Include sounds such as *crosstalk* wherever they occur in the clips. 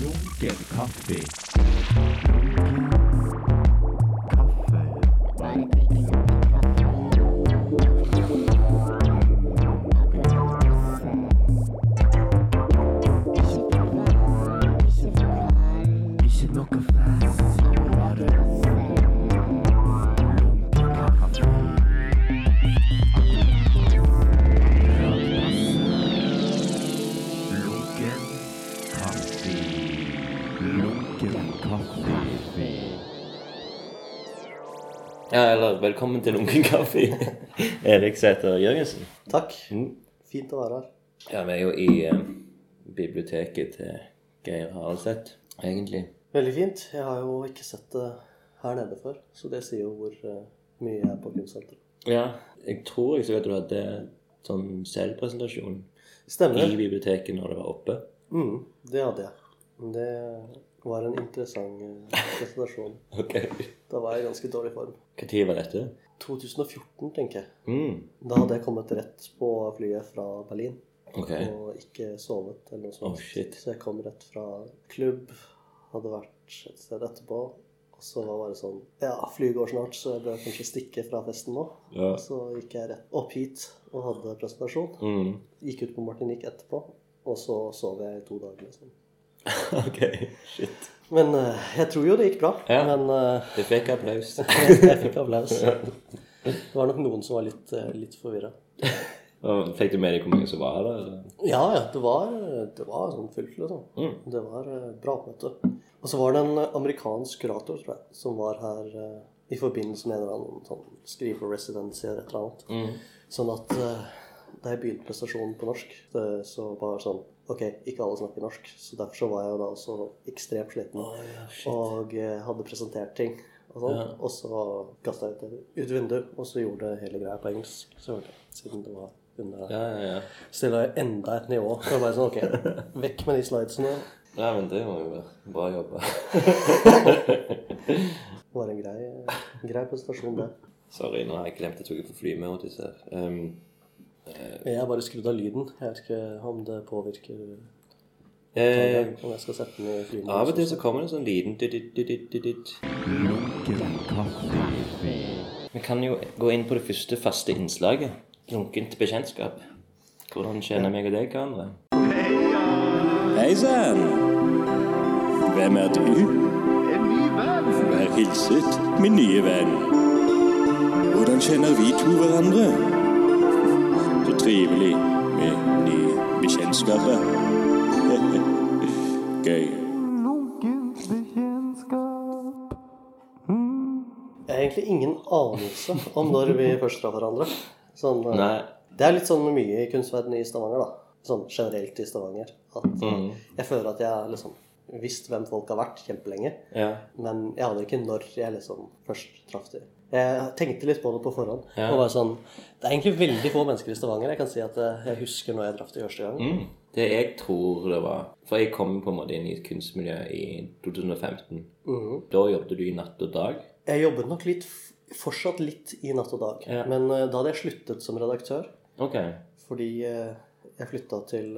Lunken kaffe. Velkommen til Lunken kaffe. Erik Sæter Jørgensen. Takk. Mm. Fint å være her. Ja, vi er jo i eh, biblioteket til Geir Haraldseth, egentlig. Veldig fint. Jeg har jo ikke sett det her nede før, så det sier jo hvor eh, mye jeg er på kunstsenteret. Ja, jeg tror jeg så at du hadde sånn selvpresentasjon Stemmer. i biblioteket når det var oppe. Mm, det hadde jeg. Det var en interessant eh, presentasjon. *laughs* okay. Da var jeg i ganske dårlig form. Tid var dette? 2014, tenker jeg. Mm. Da hadde jeg kommet rett på flyet fra Berlin Okay. og ikke sovet eller noe sånt. Oh, shit. Så jeg kom rett fra klubb, hadde vært et sted etterpå. Og så var det bare sånn Ja, flyet går snart, så jeg bør kanskje stikke fra festen nå. Ja. Så gikk jeg rett opp hit og hadde presentasjon. Mm. Gikk ut på Martinique etterpå, og så sov jeg i to dager. liksom. *laughs* ok, shit. Men eh, jeg tror jo det gikk bra. Ja. Men eh, Du fikk applaus. jeg, *laughs* jeg fikk applaus. Det var nok noen som var litt, uh, litt forvirra. *laughs* Fikk du med deg hvor mange som var her? da, eller? Ja, ja. Det var, det var sånn fullt, liksom. Mm. Det var eh, bra måte Og så var det en amerikansk kurator, tror jeg, som var her eh, i forbindelse med en eller annen sånn skriveresidency eller et eller annet. Mm. Sånn at eh, da jeg begynte prestasjonen på norsk, det, så var det sånn Ok, ikke alle snakker norsk, så derfor så var jeg jo da også ekstremt sliten. ja, og eh, hadde presentert ting. Og sånn. Ja. Og så kasta jeg ut ut vinduet, og så gjorde jeg hele greia på engelsk. Så hørte jeg, siden det var under Ja, ja, ja. stilla jeg enda et nivå. Så bare sånn, ok, vekk med de slidesene. Ja, men det må jo bra jobba. *laughs* Det var en grei, grei presentasjon, det. Sorry, nå har jeg glemt at jeg tok på fly med Otis her. Um, Jeg har bare skrudd av lyden. Jeg vet ikke om det påvirker eh, Om jeg skal sette den i flyet. av og til så kommer det en sånn kaffe. Vi kan jo gå inn på det første faste innslaget. Lunkent bekjentskap. Hvordan kjenner meg og deg hverandre? Hei sann! Hvem er du? En ny venn. Vær hilset, min nye venn. Hvordan kjenner vi to hverandre? Så trivelig med nye bekjentskaper. *laughs* Gøy. Lunkent bekjentskap. Jeg har egentlig ingen anelse om når vi først traff hverandre. Sånn, eh, Nei. Det er litt sånn mye i kunstverdenen i Stavanger, da. Sånn generelt i Stavanger. At Mm. jeg føler at jeg har liksom visst hvem folk har vært kjempelenge. Ja. Men jeg aner ikke når jeg liksom først traff dem. Jeg tenkte litt på det på forhånd. Ja. Og var sånn, Det er egentlig veldig få mennesker i Stavanger. Jeg kan si at eh, jeg husker når jeg traff dem første gang. Mm. Det jeg tror det var For jeg kom på en måte inn i et kunstmiljø i 2015. Mhm. Da jobbet du i Natt og Dag. Jeg jobbet nok litt, fortsatt litt i Natt og Dag. Ja. Men eh, da hadde jeg sluttet som redaktør. Ok. Fordi eh, jeg flytta til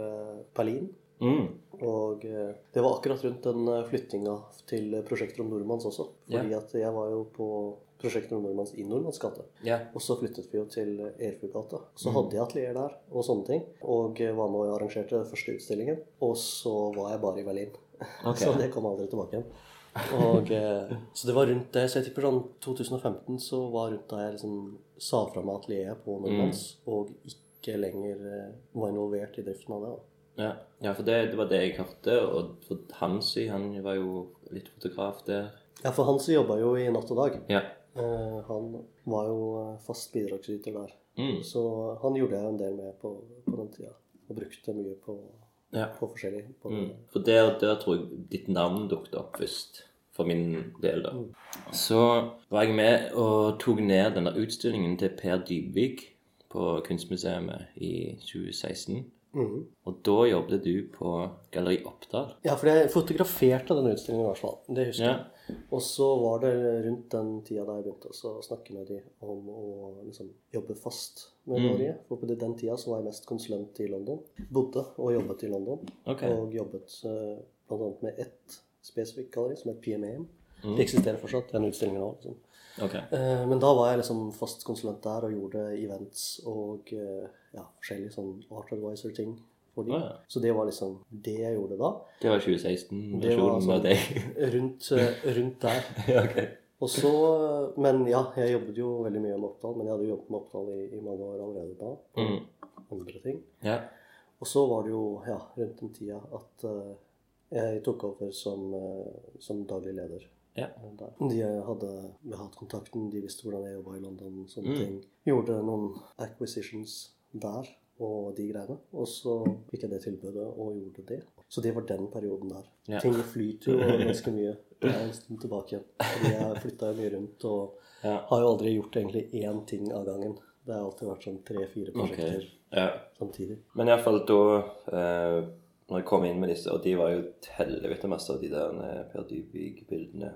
Berlin. Mm. Og det var akkurat rundt den flyttinga til Prosjekter om Nordmanns også. Fordi yeah. at jeg var jo på Prosjekter om Nordmanns i Nordmanns gate. Ja. Og så flyttet vi jo til Erfugata. Så Mm. hadde jeg atelier der og sånne ting. Og var med og arrangerte den første utstillingen. Og så var jeg bare i Berlin. Okay. *laughs* så det kom aldri tilbake igjen. Og, eh, så det var rundt det. Så jeg tipper sånn 2015 så var rundt da jeg liksom sa fra meg atelieret på Nordmanns. Mm. Og ikke lenger eh, var involvert i driften av det. da. Ja, ja for det, det var det jeg hørte. Og Hansi, han var jo litt fotograf der. Ja, for Hansi jobba jo i Natt og Dag. Ja. Eh, han var jo eh, fast bidragsyter der. Mm. Så han gjorde jeg en del med på, på den tida. Og brukte mye på, ja. på forskjellig. På, Mm. For der, der tror jeg ditt navn dukket opp først. For min del, da. Så var jeg med og tok ned denne utstillingen til Per Dybvik på Kunstmuseet i 2016. Mhm. Og da jobbet du på Galleri Oppdal. Ja, for jeg fotograferte den utstillingen i hvert fall. Det husker Ja. jeg. Og så var det rundt den tida da jeg begynte å snakke med de om å liksom jobbe fast med Mm. Norge. For på den tida så var jeg mest konsulent i London. Bodde og jobbet i London. Okay. Og jobbet eh, blant med ett spesifikt galleri som het PMAM. Mm. Det eksisterer fortsatt, den utstillingen nå. Liksom. Okay. Eh, Men da var jeg liksom fast konsulent der og gjorde events og eh, ja, forskjellige sånn art advisor-ting for de. Ah, ja. Så det var liksom det jeg gjorde da. Det var 2016-versjonen sånn- av deg. *laughs* Rundt, eh, rundt der. *laughs* ja, ok. Og så, Men ja, jeg jobbet jo veldig mye med Oppdal. Men jeg hadde jo jobbet med Oppdal i, i mange år allerede da. Mm. Andre ting. Ja. Og så var det jo ja, rundt den tida at uh, jeg tok over som, uh, som daglig leder. Ja. Der. De hadde hatt kontakten, de visste hvordan jeg jobba i London. sånne Mm. ting. Gjorde noen acquisitions der og de greiene. Og så fikk jeg det tilbudet og gjorde det. Så det var den perioden der. Ja. Ting flyter jo ganske mye. En stund tilbake igjen. Fordi jeg flytta mye rundt og Ja. har jo aldri gjort egentlig én ting av gangen. Det har alltid vært sånn tre-fire prosjekter prosjekter ja. samtidig. Men iallfall da eh, Når jeg kom inn med disse, og de var jo et helvete masse av de der eh, Per Dybvig-bildene.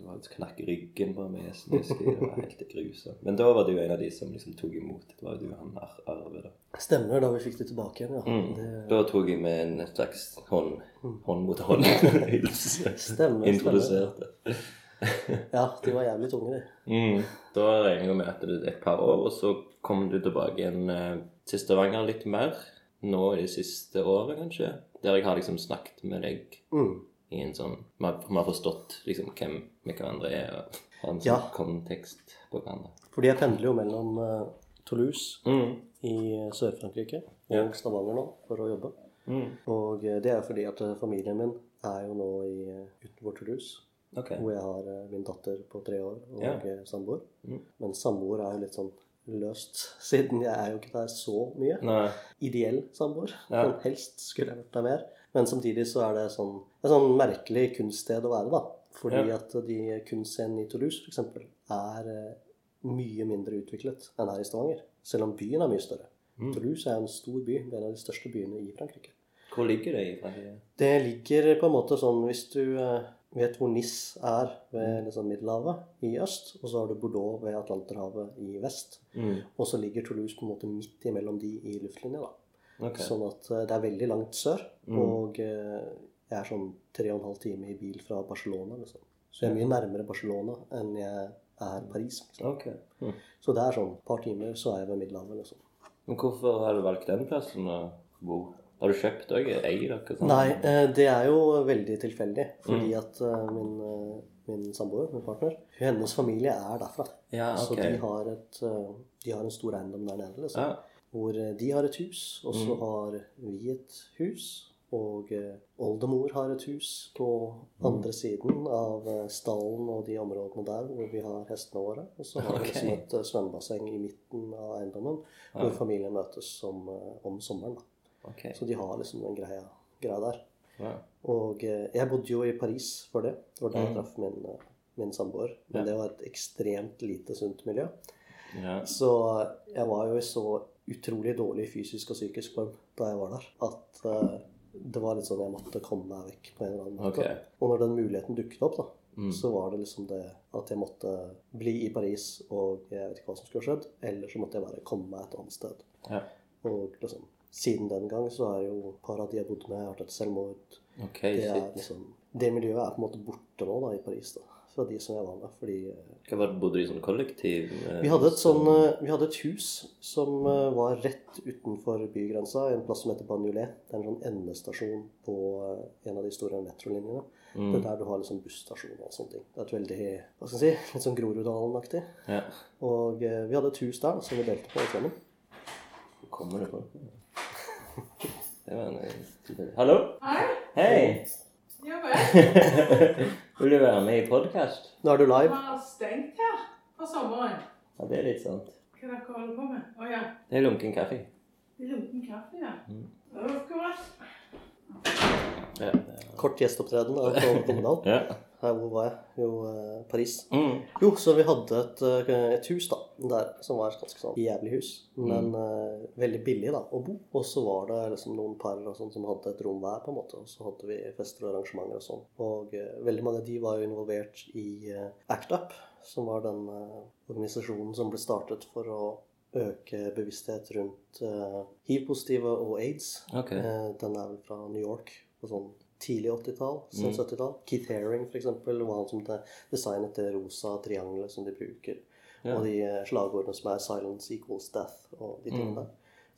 Det var knakk ryggen på meg. snøski. Det var helt grusomt. Men da var det jo en av de som liksom tok imot. Det var jo du han Ar- Arve, da. Stemmer, da vi fikk det tilbake igjen, ja. Mm. Det Da tok jeg med en slags hånd, hånd mot hånd. *laughs* Stemmer, Introduserte. Ja, de var jævlig tunge, de. Mm. Da regner jeg med at det er et par år, og så kom du tilbake igjen eh, til Stavanger litt mer. Nå i det siste året, kanskje. Der jeg har liksom snakket med deg Mm. i en sånn vi har forstått liksom hvem vi hverandre er, og ha en sånn Ja. kontekst på hverandre. Fordi jeg pendler jo mellom eh, Toulouse Mm. i Sør-Frankrike og Ja. Stavanger nå for å jobbe. Mm. Og eh, det er fordi at eh, familien min er jo nå i, eh, utenfor Toulouse. Okay. Hvor jeg har eh, min datter på tre år og Ja. eh, samboer. Mm. Men samboer er jo litt sånn løst, *laughs* siden jeg er jo ikke der så mye. Nei. Ideell samboer. Ja. Men helst skulle jeg vært der mer. Men samtidig så er det sånn, et sånn merkelig kunststed å være, da. Fordi Ja. at de kunstscenene i Toulouse f.eks. er eh, mye mindre utviklet enn her i Stavanger. Selv om byen er mye større. Mm. Toulouse er en stor by. Det er en av de største byene i Frankrike. Hvor ligger det i Frankrike? Det ligger på en måte sånn Hvis du eh, vet hvor Nis er ved liksom Middelhavet i øst, og så har du Bordeaux ved Atlanterhavet i vest, Mm. og så ligger Toulouse på en måte midt imellom de i luftlinja. da. Okay. Sånn at eh, det er veldig langt sør, Mm. og jeg er sånn tre og en halv time i bil fra Barcelona. liksom. Så jeg er mye nærmere Barcelona enn jeg er Paris. Liksom. Okay. Mm. Så det er sånn et par timer, så er jeg ved Middelhavet. liksom. Men hvorfor har du valgt den plassen å bo? Har du kjøpt òg? Eier dere sånn? Nei, eh, det er jo veldig tilfeldig. Mm. Fordi at eh, min, eh, min samboer, min partner, hennes familie er derfra. Ja, Så de har, et, de har en stor eiendom der nede. liksom. Ja. Hvor de har et hus, og så Mm. har vi et hus. Og eh, oldemor har et hus på Mm. andre siden av eh, stallen og de områdene der hvor vi har hestene våre. Og så har vi liksom et eh, svømmebasseng i midten av eiendommen hvor familien møtes som, eh, om sommeren. da. Ok. Så de har liksom den greia, greia der. Ja. Og jeg bodde jo i Paris før det. Det var da jeg Mm. traff min, min samboer. Men Ja. det var et ekstremt lite sunt miljø. Ja. Så jeg var jo i så utrolig dårlig fysisk og psykisk form da jeg var der, at det var litt sånn jeg måtte komme meg vekk på en eller annen måte. Okay. Og når den muligheten dukket opp, da, Mm. så var det liksom det at jeg måtte bli i Paris, og jeg vet ikke hva som skulle ha skjedd, eller så måtte jeg bare komme meg et annet sted. Ja. Og liksom, siden den gang så er jo par av de jeg bodde med, har tatt selvmord. Okay, Det, er liksom, det miljøet er på en måte borte nå da, i Paris, da, fra de som jeg var med. Fordi eh, Hva var Bodde du i sånn kollektiv? eh, vi hadde et sånn eh, Vi hadde et hus som eh, var rett utenfor bygrensa, en plass som heter Banjolet. Det er en sånn endestasjon på eh, en av de store metrolinjene. Mm. Det er der du har liksom busstasjon og sånne ting. Det er et veldig hva skal jeg si, litt sånn Groruddalen-aktig. Ja. Og eh, vi hadde et hus der som vi delte på i. Hvor kommer det på? *laughs* Det var en eh, Hallo? Hei. Hei! Ja vel. *laughs* Vil du være med i podkast? Nå er du Vi live. har stengt her for sommeren. Ja, det er litt sant. Hva er dere holder på med? Å ja. Det er lunken kaffe. Lunken kaffe, ja. Mm. Akkurat. Ja. Kort gjesteopptreden av Tove ja. Her, hvor var jeg? Jo, eh, Paris. Mm. Jo, så vi hadde et, eh, et hus da, der, som var et ganske sånn jævlig hus. Men eh, veldig billig da, å bo. Og så var det liksom noen par og sånn som hadde et rom hver, på en måte. Og så hadde vi fester og arrangementer og sånn. Og uh, veldig mange av de var jo involvert i uh, ACT UP, som var den organisasjonen som ble startet for å øke bevissthet rundt hiv-positive og aids. Okay. Den er vel fra New York på sånn tidlig 80-tall, sen 70-tall. Keith Haring for eksempel, var han som designet det rosa triangelet som de bruker. Og de eh, slagordene som er 'silence equals death' og de tingene der.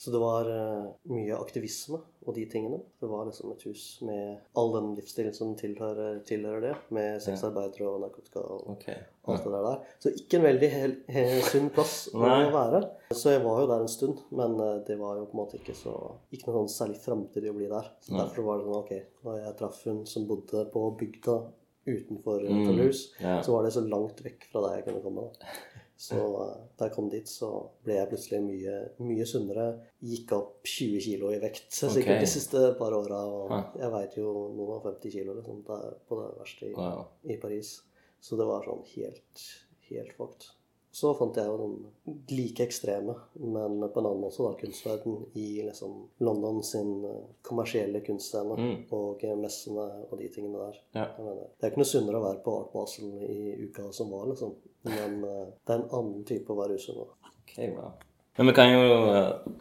Så det var eh, mye aktivisme og de tingene. Det var liksom et hus med all den livsstilen som tilhører, tilhører det, med sexarbeidere og narkotika og Ok. alt det der. Så ikke en veldig hel, hel, sunn plass å være. Så jeg var jo der en stund, men eh, det var jo på en måte ikke så Ikke noe sånn særlig framtid i å bli der. Så derfor var det sånn ok, da jeg traff hun som bodde på bygda utenfor mm. Toulouse, Ja. så var det så langt vekk fra der jeg kunne komme. da. Så eh, da jeg kom dit, så ble jeg plutselig mye, mye sunnere. Gikk opp 20 kilo i vekt sikkert okay. de siste par åra. Og jeg veide jo noen og 50 kilo liksom, på det verste i, Wow. i Paris. Så det var sånn helt, helt fucked. Så fant jeg jo den like ekstreme, men på en annen måte, da, kunstverden i liksom London sin eh, kommersielle kunstscene Mm. og eh, messene og de tingene der. Ja. Mener, det er ikke noe sunnere å være på Art Basel i uka som var, liksom. Men eh, det er en annen type å være usunn. da. Ok, wow. Men vi kan jo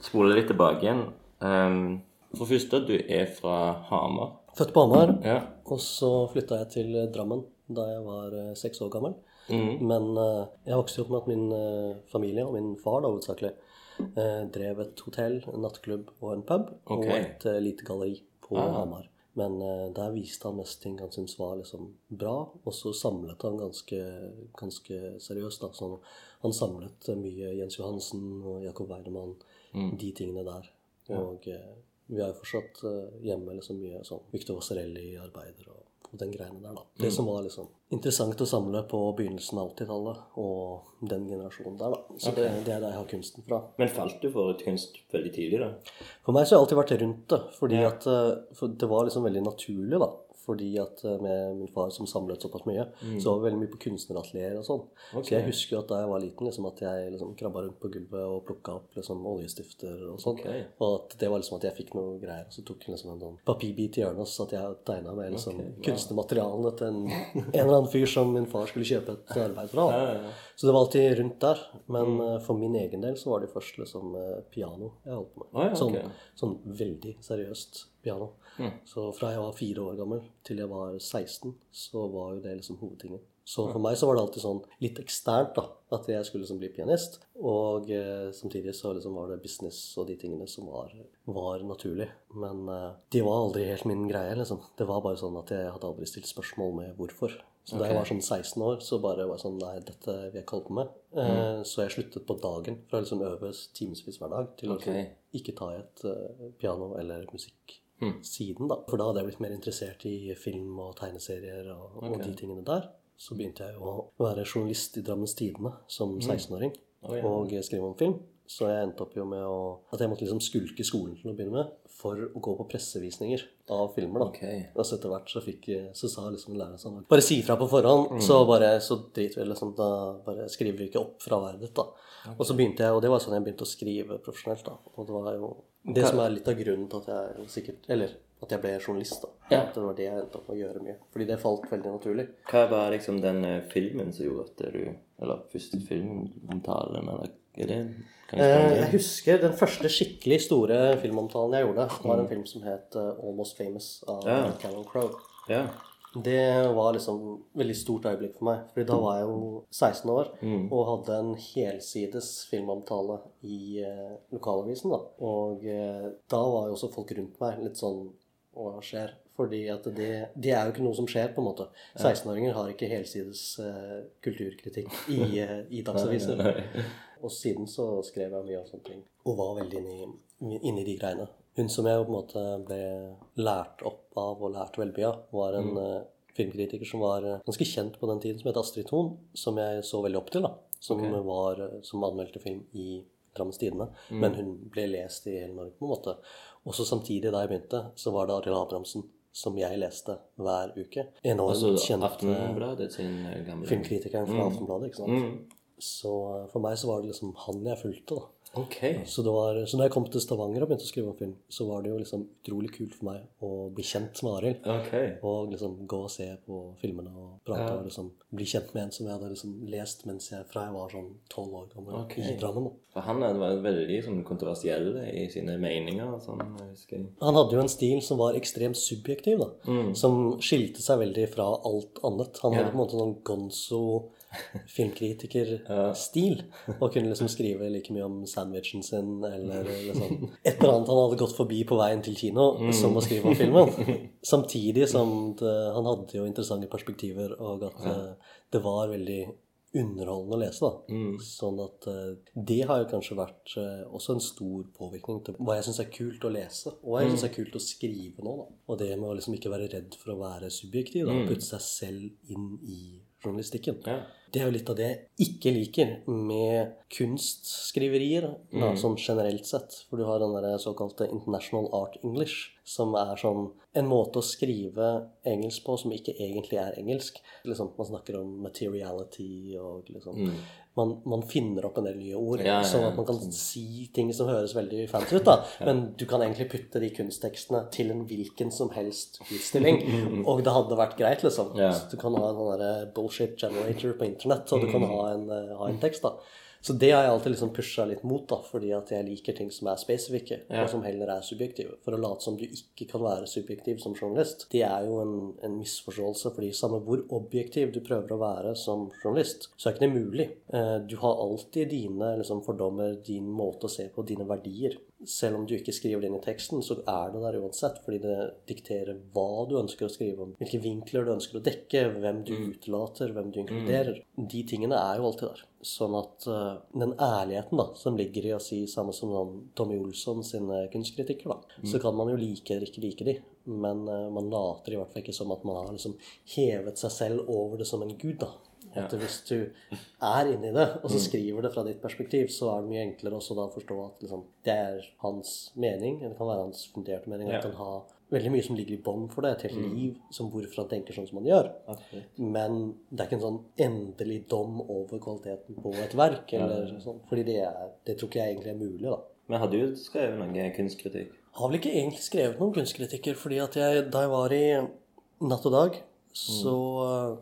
spole litt tilbake igjen. Um, for det første, du er fra Hamar. Født på Hamar, Ja. og så flytta jeg til Drammen da jeg var seks år gammel. Mhm. Men uh, jeg vokste opp med at min uh, familie, og min far da hovedsakelig, uh, drev et hotell, en nattklubb og en pub, okay. og et lite galleri på Ah. Hamar. Men der viste han mest ting han syntes var liksom bra, og så samlet han ganske, ganske seriøst. da, sånn, Han samlet mye Jens Johansen og Jakob Weidemann, de tingene der. Og vi har jo fortsatt hjemme liksom mye sånn Victor Vasarelli arbeider og den greiene der, da. Det som var liksom interessant å samle på begynnelsen av 80-tallet og den generasjonen der, da. Så det, det er der jeg har kunsten fra. Men falt du for et kunst veldig tidlig, da? For meg så har jeg alltid vært rundt det, fordi at eh, for det var liksom veldig naturlig, da. Fordi at eh, med min far som samlet såpass mye, så var vi veldig mye på kunstneratelier og sånn. Så jeg husker jo at da jeg var liten, liksom at jeg liksom krabba rundt på gulvet og plukka opp liksom oljestifter og sånn. Okay. Og at det var liksom at jeg fikk noe greier, og så tok jeg liksom en sånn papirbit i hjørnet, og så satt jeg tegna med liksom kunstnermaterialene til en, *laughs* en eller annen fyr som min far skulle kjøpe et arbeid fra. da. Så det var alltid rundt der. Men Mm. eh, for min egen del så var det først liksom eh, piano jeg holdt på med. Ah, ja, sånn, sånn veldig seriøst piano. Så fra jeg var fire år gammel til jeg var 16, så var jo det liksom hovedtingen. Så for meg så var det alltid sånn litt eksternt, da. At jeg skulle liksom bli pianist. Og eh, samtidig så liksom var det business og de tingene som var, var naturlig. Men eh, de var aldri helt min greie, liksom. Det var bare sånn at jeg hadde aldri stilt spørsmål med hvorfor. Så da jeg var sånn 16 år, så bare var jeg sånn Nei, dette vil jeg ikke holde på med. Eh, så jeg sluttet på dagen fra å liksom øve timevis hver dag til å Ok. liksom ikke ta i et uh, piano eller musikk siden, da. For da hadde jeg blitt mer interessert i film og tegneserier og, og de tingene der. Så begynte jeg å være journalist i Drammens Tidende som 16-åring Å, ja. og skrive om film. Så jeg endte opp jo med å, at jeg måtte liksom skulke skolen til å begynne med for å gå på pressevisninger av filmer. da. Okay. Og så etter hvert så, fikk, så sa liksom læreren sånn Bare si fra på forhånd, så bare så driter vi liksom, da bare skriver vi ikke opp fraværet ditt, da. Og så begynte jeg, og det var sånn jeg begynte å skrive profesjonelt, da. Og det var jo det som er litt av grunnen til at jeg sikkert Eller at jeg ble journalist, da. Ja. At det var det jeg endte opp med å gjøre mye. Fordi det falt veldig naturlig. Hva var liksom den eh, filmen som gjorde at du Eller første filmomtalen, eller er det Eh, jeg husker den første skikkelig store filmomtalen jeg gjorde, var en film som het eh, Almost Famous av Ja. Callum Crowe. Ja. Det var liksom et veldig stort øyeblikk for meg. Fordi da var jeg jo 16 år og hadde en helsides filmomtale i eh, lokalavisen. da. Og eh, da var jo også folk rundt meg litt sånn Hva skjer? Fordi at det, det er jo ikke noe som skjer, på en måte. 16-åringer har ikke helsides eh, kulturkritikk i, eh, i dagsaviser. Og siden så skrev jeg mye av sånne ting. Og var veldig inni, inni de greiene. Hun som jeg på en måte ble lært opp av og lært veldig mye av, var en mm. filmkritiker som var eh, ganske kjent på den tiden, som het Astrid Thon. Som jeg så veldig opp til. da. Som, var, eh, som anmeldte film i Drammens Tidende. Men hun ble lest i hele Norge, på en måte. Og så samtidig da jeg begynte, så var det Arild Abrahamsen som jeg leste hver uke. Enormt Altså kjente Aftenbladet sin eh, gamle filmkritikeren fra Aftenbladet. ikke sant? Mm. Så for meg så var det liksom han jeg fulgte. da. Ok. Så, det var, så når jeg kom til Stavanger og begynte å skrive om film, så var det jo liksom utrolig kult for meg å bli kjent med Arild. Ok. Og liksom gå og se på filmene og prate og liksom bli kjent med en som jeg hadde liksom lest mens jeg, fra jeg var sånn tolv år gammel Okay. i Drammen. da. For han var veldig sånn kontroversiell i sine meninger sånn, jeg. Han hadde jo en stil som var ekstremt subjektiv, da. Mm. Som skilte seg veldig fra alt annet. Han Ja. hadde på en måte sånn gonzo filmkritikerstil. Og kunne liksom skrive like mye om sandwichen sin eller liksom et eller annet han hadde gått forbi på veien til kino, Mm. som å skrive om filmen. Samtidig som det, han hadde jo interessante perspektiver, og at eh, det var veldig underholdende å lese. da. Mm. Sånn at eh, det har jo kanskje vært eh, også en stor påvirkning til hva jeg syns er kult å lese, og hva jeg syns er kult å skrive nå. da. Og det med å liksom ikke være redd for å være subjektiv, da, putte seg selv inn i journalistikken. Ja. Det er jo litt av det jeg ikke liker med kunstskriverier, da, sånn generelt sett. For du har den der såkalte International Art English, som er sånn en måte å skrive engelsk på som ikke egentlig er engelsk. Liksom, man snakker om materiality og liksom man, man finner opp en del nye ord, Ja, ja, ja. sånn at man kan si ting som høres veldig fancy ut. da. Men du kan egentlig putte de kunsttekstene til en hvilken som helst utstilling, *laughs* og det hadde vært greit, liksom. Så du kan ha en sånn bullshit generator på internett, og du kan ha en, eh, ha en tekst. da. Så det har jeg alltid liksom pusha litt mot, da, fordi at jeg liker ting som er spesifikke, Ja. og som heller er subjektive. For å late som du ikke kan være subjektiv som journalist, det er jo en, en misforståelse. fordi samme hvor objektiv du prøver å være som journalist, så er ikke det mulig. Eh, Du har alltid dine liksom, fordommer, din måte å se på, dine verdier. Selv om du ikke skriver det inn i teksten, så er det der uansett, fordi det dikterer hva du ønsker å skrive om, hvilke vinkler du ønsker å dekke, hvem du utelater, hvem du inkluderer. De tingene er jo alltid der. Sånn at uh, den ærligheten da, som ligger i å si samme som sånn Tommy Olsson sine kunstkritikker, da, så kan man jo like eller ikke like de, men uh, man later i hvert fall ikke som at man har liksom hevet seg selv over det som en gud. da. At Hvis du er inni det, og så skriver det fra ditt perspektiv, så er det mye enklere også da å forstå at liksom, det er hans mening, eller det kan være hans funderte mening. Ja. Han kan ha veldig mye som ligger i bånn for det, et helt liv som hvorfor han tenker sånn som han gjør. Okay. Men det er ikke en sånn endelig dom over kvaliteten på et verk. Eller sånn, fordi det, er, det tror ikke jeg egentlig er mulig. da. Men har du skrevet noen kunstkritikk? Har vel ikke egentlig skrevet noen kunstkritikker, fordi at jeg, da jeg var i Natt og Dag, så mm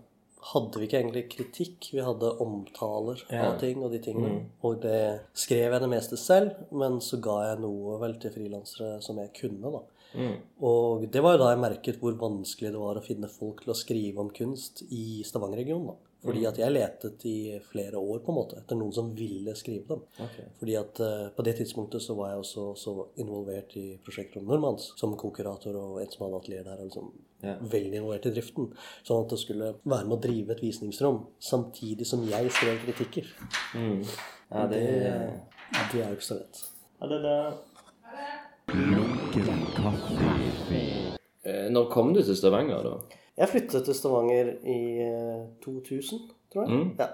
hadde vi ikke egentlig kritikk. Vi hadde omtaler Ja. av ting og de tingene. Og det skrev jeg det meste selv, men så ga jeg noe vel til frilansere som jeg kunne, da. Og det var jo da jeg merket hvor vanskelig det var å finne folk til å skrive om kunst i Stavanger-regionen. da. Fordi at jeg letet i flere år på en måte etter noen som ville skrive dem. Okay. Fordi at uh, på det tidspunktet så var jeg også så involvert i prosjektet om Normans som kokurator og en som hadde atelier der. liksom yeah. Veldig involvert i driften. Sånn at det skulle være med å drive et visningsrom samtidig som jeg skrev kritikker. Mm. Ja, det Det, det er jo ikke så lett. Ja, det der. Lunken kaffe. Eh, Når kom du til Stavanger, da? Jeg flyttet til Stavanger i eh, 2000, tror jeg. Mm. Ja.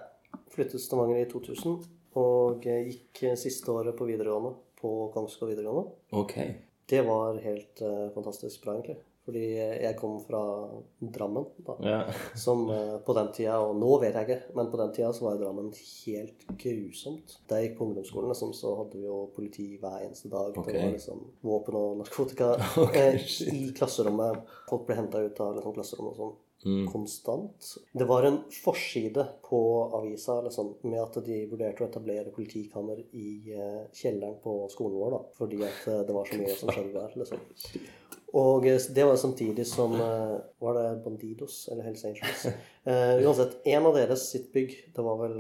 Flyttet til Stavanger i 2000 og eh, gikk eh, siste året på videregående på Kongsgård videregående. Ok. Det var helt uh, fantastisk bra, egentlig. Fordi eh, jeg kom fra Drammen, da. Ja. Som eh, på den tida, og nå vet jeg ikke, men på den tida så var Drammen helt grusomt. Da jeg gikk på ungdomsskolen, liksom, så hadde vi jo politi hver eneste dag. Okay. Det var liksom våpen og narkotika *laughs* okay, i klasserommet. Folk ble henta ut av liksom, klasserommet og sånn. Mm. Konstant. Det var en forside på avisa liksom, med at de vurderte å etablere politikammer i eh, kjelleren på skolen vår. da, Fordi at eh, det var så mye som skjedde der. liksom. *laughs* Og eh, det var samtidig som eh, Var det Bandidos eller Hells Angels? Uh, uansett, en av deres sitt bygg, det var vel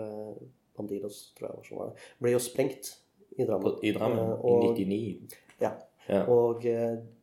Bandidos, tror jeg, var som var det, ble jo sprengt i Drammen. I Drammen? Uh, og, I 99? Ja. Ja. Og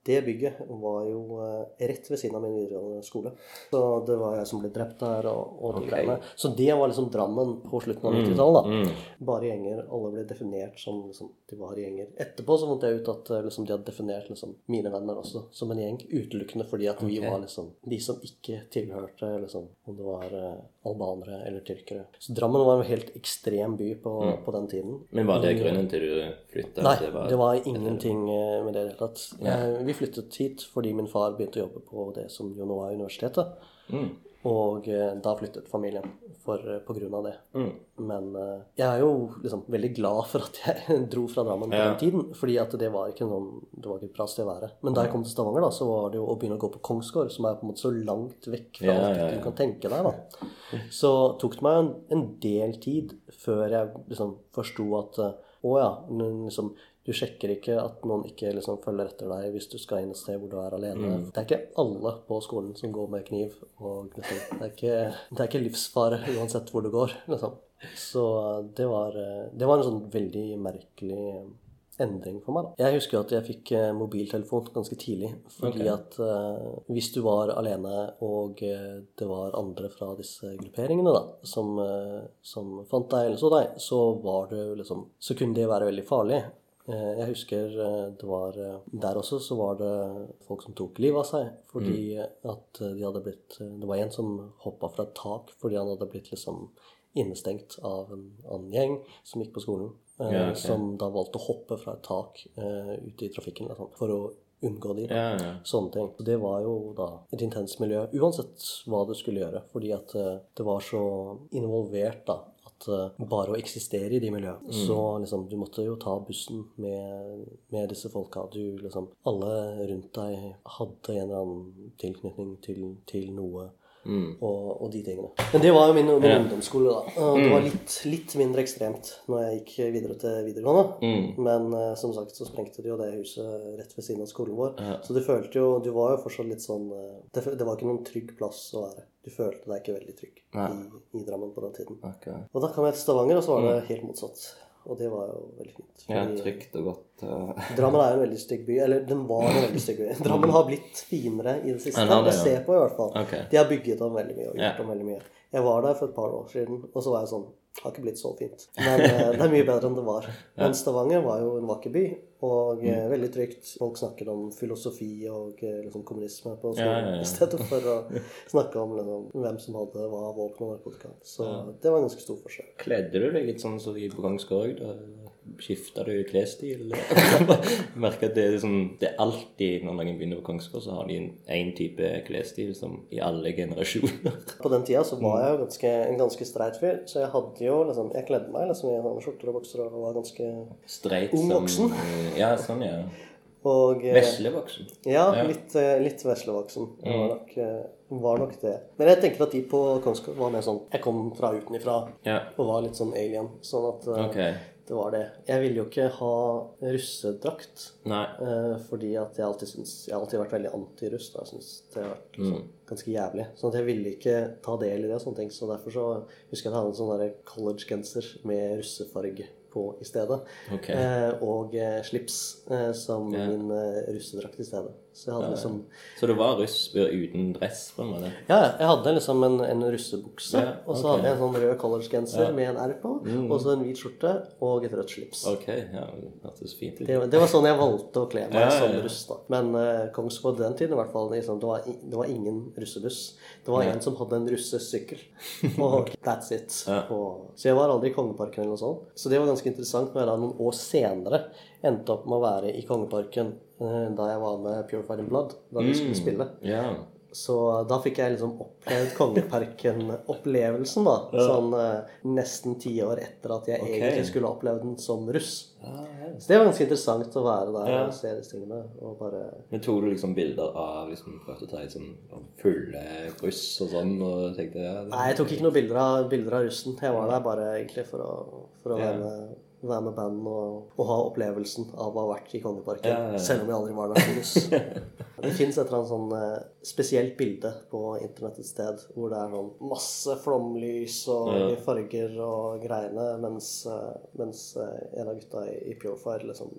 det bygget var jo eh, rett ved siden av min videregående skole. Så det var jeg som ble drept der, og, og de Ok. greiene. Så det var liksom Drammen på slutten av 90-tallet. da. Mm. Bare gjenger. Alle ble definert som liksom, de var gjenger. Etterpå så fant jeg ut at eh, liksom, de hadde definert liksom, mine venner også som en gjeng. Utelukkende fordi at vi var liksom de som ikke tilhørte liksom, om det var uh, albanere eller tyrkere. Så Drammen var en helt ekstrem by på, på den tiden. Men var det grunnen til du flytta? Nei, det var, ingenting eh, med det i det hele tatt. Ja. vi vi flyttet hit fordi min far begynte å jobbe på det som jo nå er universitetet. Mm. Og eh, da flyttet familien for, eh, på grunn av det. Mm. Men eh, jeg er jo liksom veldig glad for at jeg *laughs* dro fra Drammen på Ja. den tiden. Fordi at det var ikke noen, det var ikke et bra sted å være. Men da jeg kom til Stavanger, da, så var det jo å begynne å gå på Kongsgård, som er på en måte så langt vekk fra Ja, alt ja, du kan tenke deg, da. Så tok det meg en, en del tid før jeg liksom forsto at å ja, liksom du sjekker ikke at noen ikke liksom følger etter deg hvis du skal inn et sted hvor du er alene. Mm. Det er ikke alle på skolen som går med kniv. og det, er ikke, det er ikke livsfare uansett hvor du går. liksom. Så det var, eh, det var en sånn veldig merkelig endring for meg. da. Jeg husker at jeg fikk eh, mobiltelefon ganske tidlig. Fordi okay. at uh, hvis du var alene og eh, det var andre fra disse grupperingene da, som, uh, som fant deg eller så deg, så var du liksom Så kunne det være veldig farlig. Jeg husker det var Der også så var det folk som tok livet av seg fordi at eh, de hadde blitt Det var en som hoppa fra et tak fordi han hadde blitt liksom innestengt av en annen gjeng som gikk på skolen. Eh, Ja, ok. Som da valgte å hoppe fra et tak uh, ute i trafikken liksom, for å unngå de. Ja, ja. Sånne ting. Så det var jo da et intenst miljø, uansett hva du skulle gjøre. Fordi at uh, det var så involvert da, at eh, bare å eksistere i de miljøene Så liksom, du måtte jo ta bussen med, med disse folka. Du liksom Alle rundt deg hadde en eller annen tilknytning til, til noe. Og, og de tingene. Men det var jo min, min Ja. ungdomsskole, da. Og det var litt, litt mindre ekstremt når jeg gikk videre til videregående. Mm. Men uh, som sagt så sprengte de jo det huset rett ved siden av skolen vår. Ja. Så du følte jo Du var jo fortsatt litt sånn eh, det, det var ikke noen trygg plass å være. Du følte deg ikke veldig trygg i, i Drammen på den tiden. Okay. Og da kom jeg til Stavanger, og så var det helt motsatt. Og det var jo veldig fint. Fordi, Ja, trygt og godt. eh. *laughs* Drammen er jo en veldig stygg by. Eller den var en veldig stygg by. *laughs* Drammen har blitt finere i det siste. Har det, ja. på i hvert fall. Okay. De har bygget om veldig mye og gjort om veldig mye. Jeg var der for et par år siden, og så var jeg sånn Har ikke blitt så fint. Men eh, det er mye bedre enn det var. *laughs* Men Stavanger var jo en vakker by, og Mm. eh, veldig trygt. Folk snakket om filosofi og eh, liksom kommunisme på skolen Ja, ja, ja. *laughs* i stedet for å snakke om liksom, hvem som hadde hva våpen og narkotika. Så det var en ganske stor forskjell. Kledde du deg litt sånn som de på Kongsgård? Skifta du klesstil? *laughs* Merker at det er, liksom, det er alltid når noen begynner på Kongsgård, så har de én type klesstil som i alle generasjoner. *laughs* På den tida så var jeg jo ganske, en ganske streit fyr, så jeg hadde jo liksom Jeg kledde meg liksom i skjorter og bokser og var ganske Streit Ung voksen. *laughs* Ja, sånn, ja. Og eh, Veslevoksen. Ja, litt, eh, litt veslevoksen. Mm. var nok, eh, var nok det. Men jeg tenker at de på Kongsgård var mer sånn Jeg kom fra utenifra Ja. og var litt sånn alien. Sånn at eh, Ok. Det var det. Jeg ville jo ikke ha russedrakt. Nei. eh, fordi at jeg alltid syns Jeg har alltid vært veldig antiruss. Jeg syns det har vært sånn, ganske jævlig. Sånn at jeg ville ikke ta del i det sånne ting. Så derfor så husker jeg at jeg hadde en sånn college-genser med russefarge på i stedet. Okay. Eh, og eh, slips som yeah. min russedrakt i stedet. Så liksom Så du var russ uten dress, på en måte? Ja, jeg hadde liksom en, en russebukse, Ja, og så hadde jeg en sånn rød collegegenser Ja. med en R på, Mm. og så en hvit skjorte og et rødt slips. Ok, ja, det så fint ut. Det, var- det var sånn jeg valgte å kle meg Ja, som russ. da. Men uh, Kongsgård den tiden i hvert fall, liksom, det, var, det var ingen russebuss. Det var en som hadde en russesykkel. *laughs* Og that's it. Og, så jeg var aldri i Kongeparken eller noe sånt. Så det var ganske interessant når jeg da noen år senere endte opp med å være i Kongeparken eh, da jeg var med Purified in Blood, da vi skulle spille. Yeah. Så da fikk jeg liksom opplevd *laughs* Kongeparken-opplevelsen, da. Sånn eh, nesten ti år etter at jeg okay. egentlig skulle opplevd den som russ. Ah, ja. Så det var ganske interessant å være der Ja. og se disse tingene. Og bare Men tok du liksom bilder av liksom, prøvde å ta sånn fulle russ og sånn, og tenkte ja, Nei, jeg tok ikke noen bilder av, bilder av russen. Jeg var der bare egentlig for å, for å Ja. være, med, være med band og, og ha opplevelsen av å ha vært i Kongeparken. Ja, ja, ja. Selv om jeg aldri var der som. *laughs* Det fins et eller annet sånn eh, spesielt bilde på internett et sted hvor det er sånn masse flomlys og farger og greiene, mens, eh, mens eh, en av gutta i, i Purefire liksom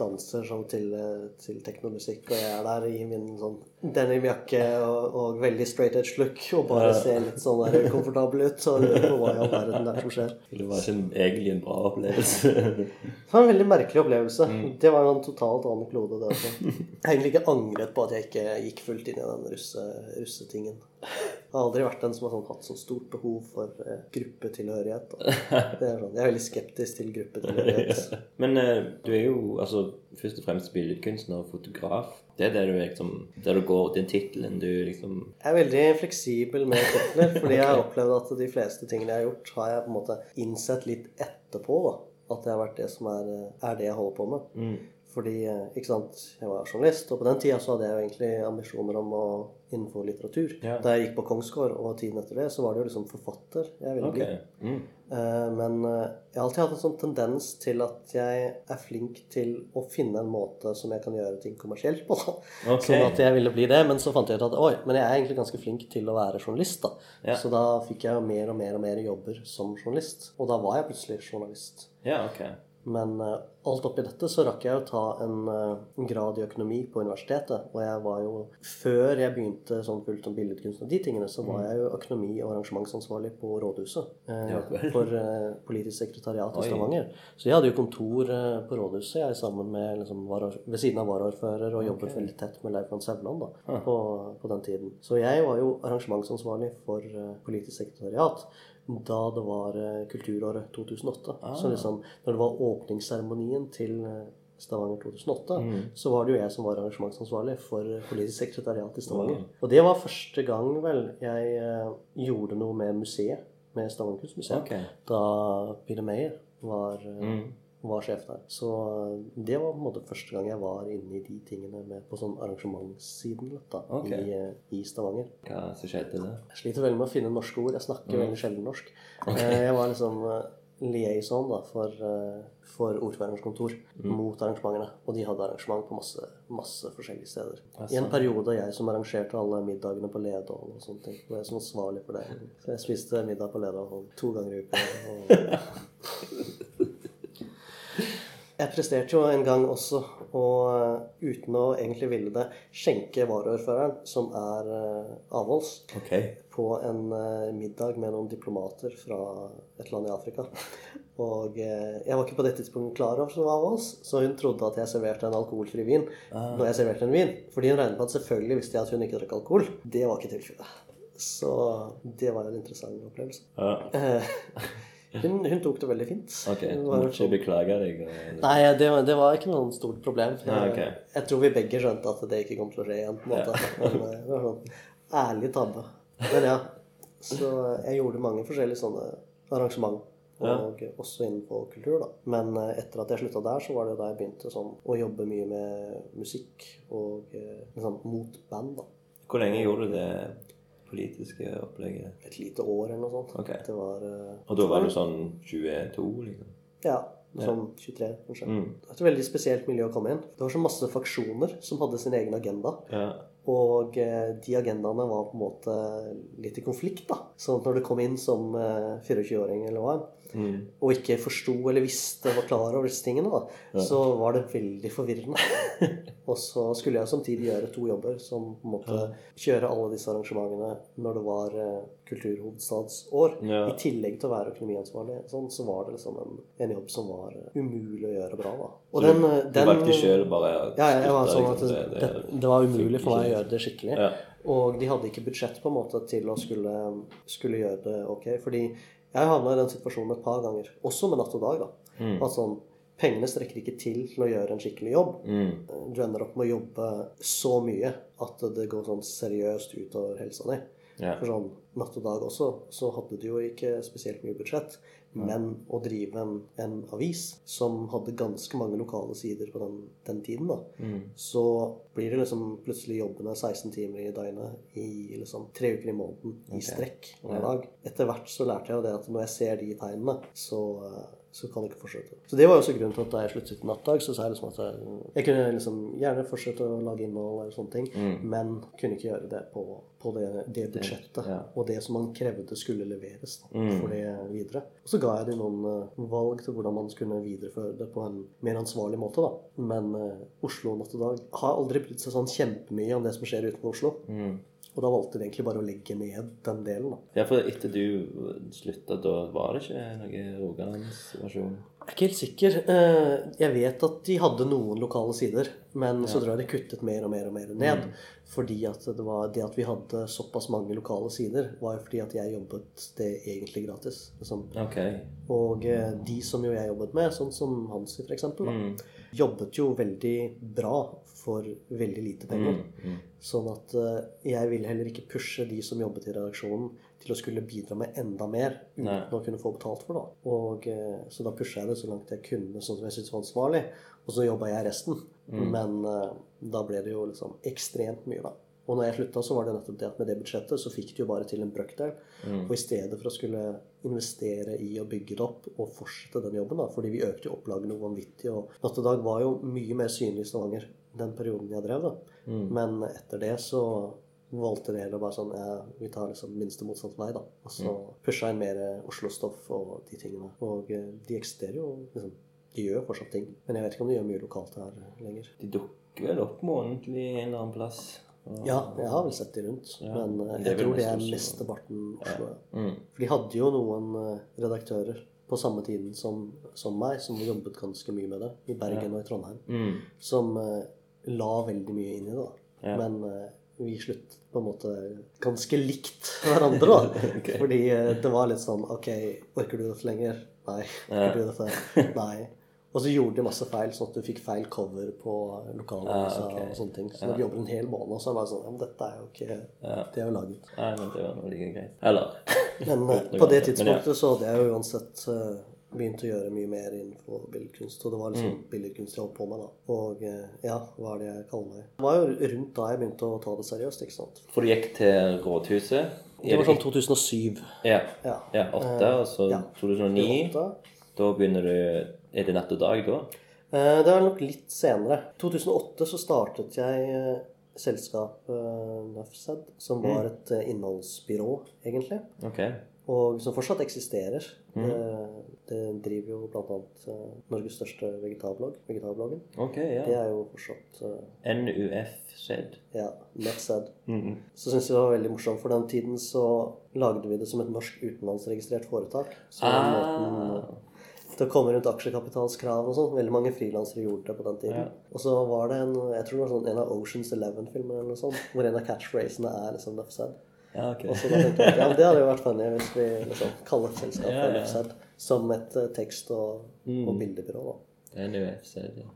danser sånn til, til teknomusikk, og jeg er der i min sånn denimjakke og, og veldig straight edge look og bare Ja. ser litt sånn der komfortabel ut. Og lurer på hva i all verden det er som skjer. Det var ikke en, egentlig en bra opplevelse. Det var en veldig merkelig opplevelse. Mm. Det var en totalt annen klode, det altså. Jeg har egentlig ikke angret på at jeg ikke gikk fullt inn i den russe, russetingen. Jeg har aldri vært den som har sånn, hatt så stort behov for eh, gruppetilhørighet. Det er sånn, jeg er veldig skeptisk til gruppetilhørighet. *laughs* Men eh, du er jo altså, først og fremst billedkunstner og fotograf. Det er det du liksom Der du går Den tittelen du liksom Jeg er veldig fleksibel med titler, *laughs* fordi jeg har opplevd at de fleste tingene jeg har gjort, har jeg på en måte innsett litt etterpå. da. At det har vært det som er, er det jeg holder på med. mm. Fordi, eh, ikke sant, jeg var journalist, og på den tida så hadde jeg jo egentlig ambisjoner om å innenfor litteratur. Ja. Da jeg gikk på Kongsgård, og tiden etter det, så var det jo liksom forfatter jeg ville okay. bli. Mm. Eh, Men eh, jeg har alltid hatt en sånn tendens til at jeg er flink til å finne en måte som jeg kan gjøre ting kommersielt på. Okay. Sånn at jeg ville bli det, men så fant jeg ut at oi, men jeg er egentlig ganske flink til å være journalist. da. Ja. Så da fikk jeg jo mer og mer og mer jobber som journalist. Og da var jeg plutselig journalist. Ja, ok. Men uh, alt oppi dette så rakk jeg å ta en, uh, grad i økonomi på universitetet. Og jeg var jo Før jeg begynte sånn fullt om billedkunst og de tingene, så var jeg jo økonomi- og arrangementsansvarlig på rådhuset. Mm. Ja for politisk sekretariat i Stavanger. Så jeg hadde jo kontor på rådhuset jeg sammen med liksom, varor, ved siden av varaordfører og jobbet veldig tett med Leif Van Sævland da, Ah. på, på den tiden. Så jeg var jo arrangementsansvarlig for politisk sekretariat da det var eh, kulturåret 2008. Ah. Så liksom, når det var åpningsseremonien til eh, Stavanger 2008, Mm. så var det jo jeg som var arrangementsansvarlig for eh, politisk sekretariat i Stavanger. Mm. Og det var første gang vel jeg gjorde noe med museet, med Stavanger kunstmuseum, okay. da Pille Meyer var, Mm. Var sjef der. Så eh, det var på en måte første gang jeg var inne i de tingene med på sånn arrangementssiden da, okay. i, eh, i Stavanger. Hva som skjedde det? Jeg sliter veldig med å finne norske ord. Jeg snakker Mm. veldig sjelden norsk. Okay. Jeg var liksom eh, liaison da, for, eh, for ordførerens kontor Mm. mot arrangementene. Og de hadde arrangement på masse, masse forskjellige steder. Altså. I en periode jeg som arrangerte alle middagene på Ledål og sånne ting. Og jeg som ansvarlig for det. Så jeg spiste middag på Ledål to ganger i uka. Og... *laughs* Jeg presterte jo en gang også å, uten å egentlig ville det, skjenke varaordføreren, som er eh, avholds, okay. på en eh, middag med noen diplomater fra et land i Afrika. Og eh, jeg var ikke på det tidspunktet klar over som var avholds, så hun trodde at jeg serverte en alkoholfri vin når jeg serverte en vin. Fordi hun regnet med at selvfølgelig visste jeg at hun ikke drakk alkohol. Det var ikke tilfellet. Så det var en interessant opplevelse. Ja. Eh, Hun, hun tok det veldig fint. Ok. Du må ikke sånn- beklage deg? Nei, det, var- det var ikke noe stort problem. Jeg, ah, okay. jeg tror vi begge skjønte at det ikke kom til å skje igjen. på en måte. Men eh, det var sånn ærlig tabbe. Men ja. Så jeg gjorde mange forskjellige sånne arrangement. Og også innenfor kultur, da. Men eh, etter at jeg slutta der, så var det da jeg begynte sånn, å jobbe mye med musikk og eh, liksom, mot band. da. Hvor lenge gjorde du det politiske opplegget? Et lite år eller noe sånt. Okay. Det var eh, Og da var du sånn 22, liksom? Ja, sånn 23, kanskje. Mm. Det var et veldig spesielt miljø å komme inn. Det var så masse faksjoner som hadde sin egen agenda. Ja. Og eh, de agendaene var på en måte litt i konflikt, da. Sånn at når du kom inn som eh, 24-åring eller hva, Mm. og ikke forsto eller visste var klar over disse tingene, da, så var det veldig forvirrende. *laughs* og så skulle jeg samtidig gjøre to jobber, som på en måte kjøre alle disse arrangementene når det var eh, kulturhovedstadsår. Ja. I tillegg til å være økonomiansvarlig, sånn, så var det liksom en, en jobb som var eh, umulig å gjøre bra, da. Og Så den, du, eh, du den valgte sjøl bare ja, jeg var sånn at liksom, det, det, det var umulig for meg å gjøre det skikkelig. Ja. Og de hadde ikke budsjett på en måte til å skulle, skulle gjøre det ok. Fordi jeg har havna i den situasjonen et par ganger, også med natt og dag. da. Mm. At sånn, pengene strekker ikke til til å gjøre en skikkelig jobb. Mm. Du ender opp med å jobbe så mye at det går sånn seriøst utover helsa di. Yeah. For sånn natt og dag også, så hadde du jo ikke spesielt mye budsjett. Men å drive en, en avis som hadde ganske mange lokale sider på den, den tiden, da, Mm. så blir det liksom plutselig jobbende 16 timer i døgnet i liksom tre uker i måneden i strekk hver dag. Etter hvert så lærte jeg jo det at når jeg ser de tegnene, så, så kan det ikke fortsette. Så det var også grunnen til at da jeg sluttet i nattdag, så sa jeg liksom at jeg, jeg kunne liksom gjerne fortsette å lage innhold eller sånne ting, Mm. men kunne ikke gjøre det på, på det, det budsjettet ja. og det som man krevde skulle leveres da, Mm. for det videre. Og så ga jeg dem noen eh, valg til hvordan man skulle videreføre det på en mer ansvarlig måte, da. Men uh, Oslo natt og dag har aldri brydd seg sånn kjempemye om det som skjer utenfor Oslo. Mm. Og da valgte de egentlig bare å legge ned den delen, da. ja, for etter du slutta, da var det ikke noe Rogalandsversjon? Jeg er ikke helt sikker. Eh, Jeg vet at de hadde noen lokale sider, Men så tror jeg de kuttet mer og mer og mer ned. Fordi at det var det at vi hadde såpass mange lokale sider, var jo fordi at jeg jobbet det egentlig gratis. Liksom. Okay. Og eh, de som jo jeg jobbet med, sånn som Hansi f.eks., da, jobbet jo veldig bra for veldig lite penger. Sånn at eh, jeg ville heller ikke pushe de som jobbet i redaksjonen, til å skulle bidra med enda mer uten Nei. å kunne få betalt for det. Og, eh, så da pusha jeg det så langt jeg kunne, sånn som jeg syntes var ansvarlig. Og så jobba jeg resten. Men eh, da ble det jo liksom ekstremt mye, da. Og når jeg slutta, så var det nettopp det at med det budsjettet så fikk de jo bare til en brøkdel. Og i stedet for å skulle investere i å bygge det opp og fortsette den jobben, da, fordi vi økte jo opplaget noe vanvittig, og Natt og Dag var jo mye mer synlig i Stavanger den perioden jeg drev, da. Men etter det så valgte det heller bare sånn ja, Vi tar liksom minste motsatt vei, da. Og så pusha inn mer Oslo-stoff og de tingene. Og eh, de eksisterer jo liksom De gjør fortsatt ting. Men jeg vet ikke om de gjør mye lokalt her lenger. De dukker vel opp månedlig en eller annen plass. Ja, jeg har vel sett de rundt. Men jeg det er jeg tror det er mesteparten Oslo. Mm. For de hadde jo noen eh, redaktører på samme tiden som, som meg, som jobbet ganske mye med det, i Bergen og i Trondheim, Mm. som eh, la veldig mye inn i det. da. Men eh, vi sluttet på en måte ganske likt hverandre, da. *laughs* okay. Fordi eh, det var litt sånn OK, orker du dette lenger? Nei. Orker du dette? Nei. Og så gjorde de masse feil, sånn at du fikk feil cover på lokalavisa Ah, okay. og sånne ting. Så når du jobber en hel måned, så er det bare sånn Ja, men dette er jo ikke Det er jo laget. Nei, men det var like greit. Eller *laughs* Men eh, på det tidspunktet så hadde jeg jo uansett eh, begynt å gjøre mye mer innenfor billedkunst. Og det var liksom Mm. billedkunst jeg holdt på med da. Og eh, ja, hva er det jeg kaller meg? Det var jo rundt da jeg begynte å ta det seriøst, ikke sant. For du gikk til Rådhuset. Det var sånn 2007. Ja. Ja. ja åtte, og så ja. 2009. Åtte. Da begynner du Er det natt og dag da? Eh, Det er nok litt senere. 2008 så startet jeg eh, selskapet Nuffsed, som Mm. var et eh, innholdsbyrå, egentlig. Ok. Og som fortsatt eksisterer. Det, det driver jo bl.a. Norges største vegetarblogg, Vegetarbloggen. Ok, Det er jo fortsatt uh, NUF-skjedd. ja, Netsed. Mm. Så syns jeg det var veldig morsomt. For den tiden så lagde vi det som et norsk utenlandsregistrert foretak. Så ah. måten Ah. å komme rundt aksjekapitalskrav og sånn. Veldig mange frilansere gjorde det på den tiden. Ja. Og så var det en jeg tror det var sånn, en av Oceans Eleven-filmene eller noe sånt, hvor en av catchphrasene er liksom Nuff said. Ja, ok. Og så da tenkte jeg ja, det hadde jo vært funny hvis vi liksom kaller selskapet Ja, ja. Nuff said som et eh, tekst- og, Mm. og bildebyrå. da.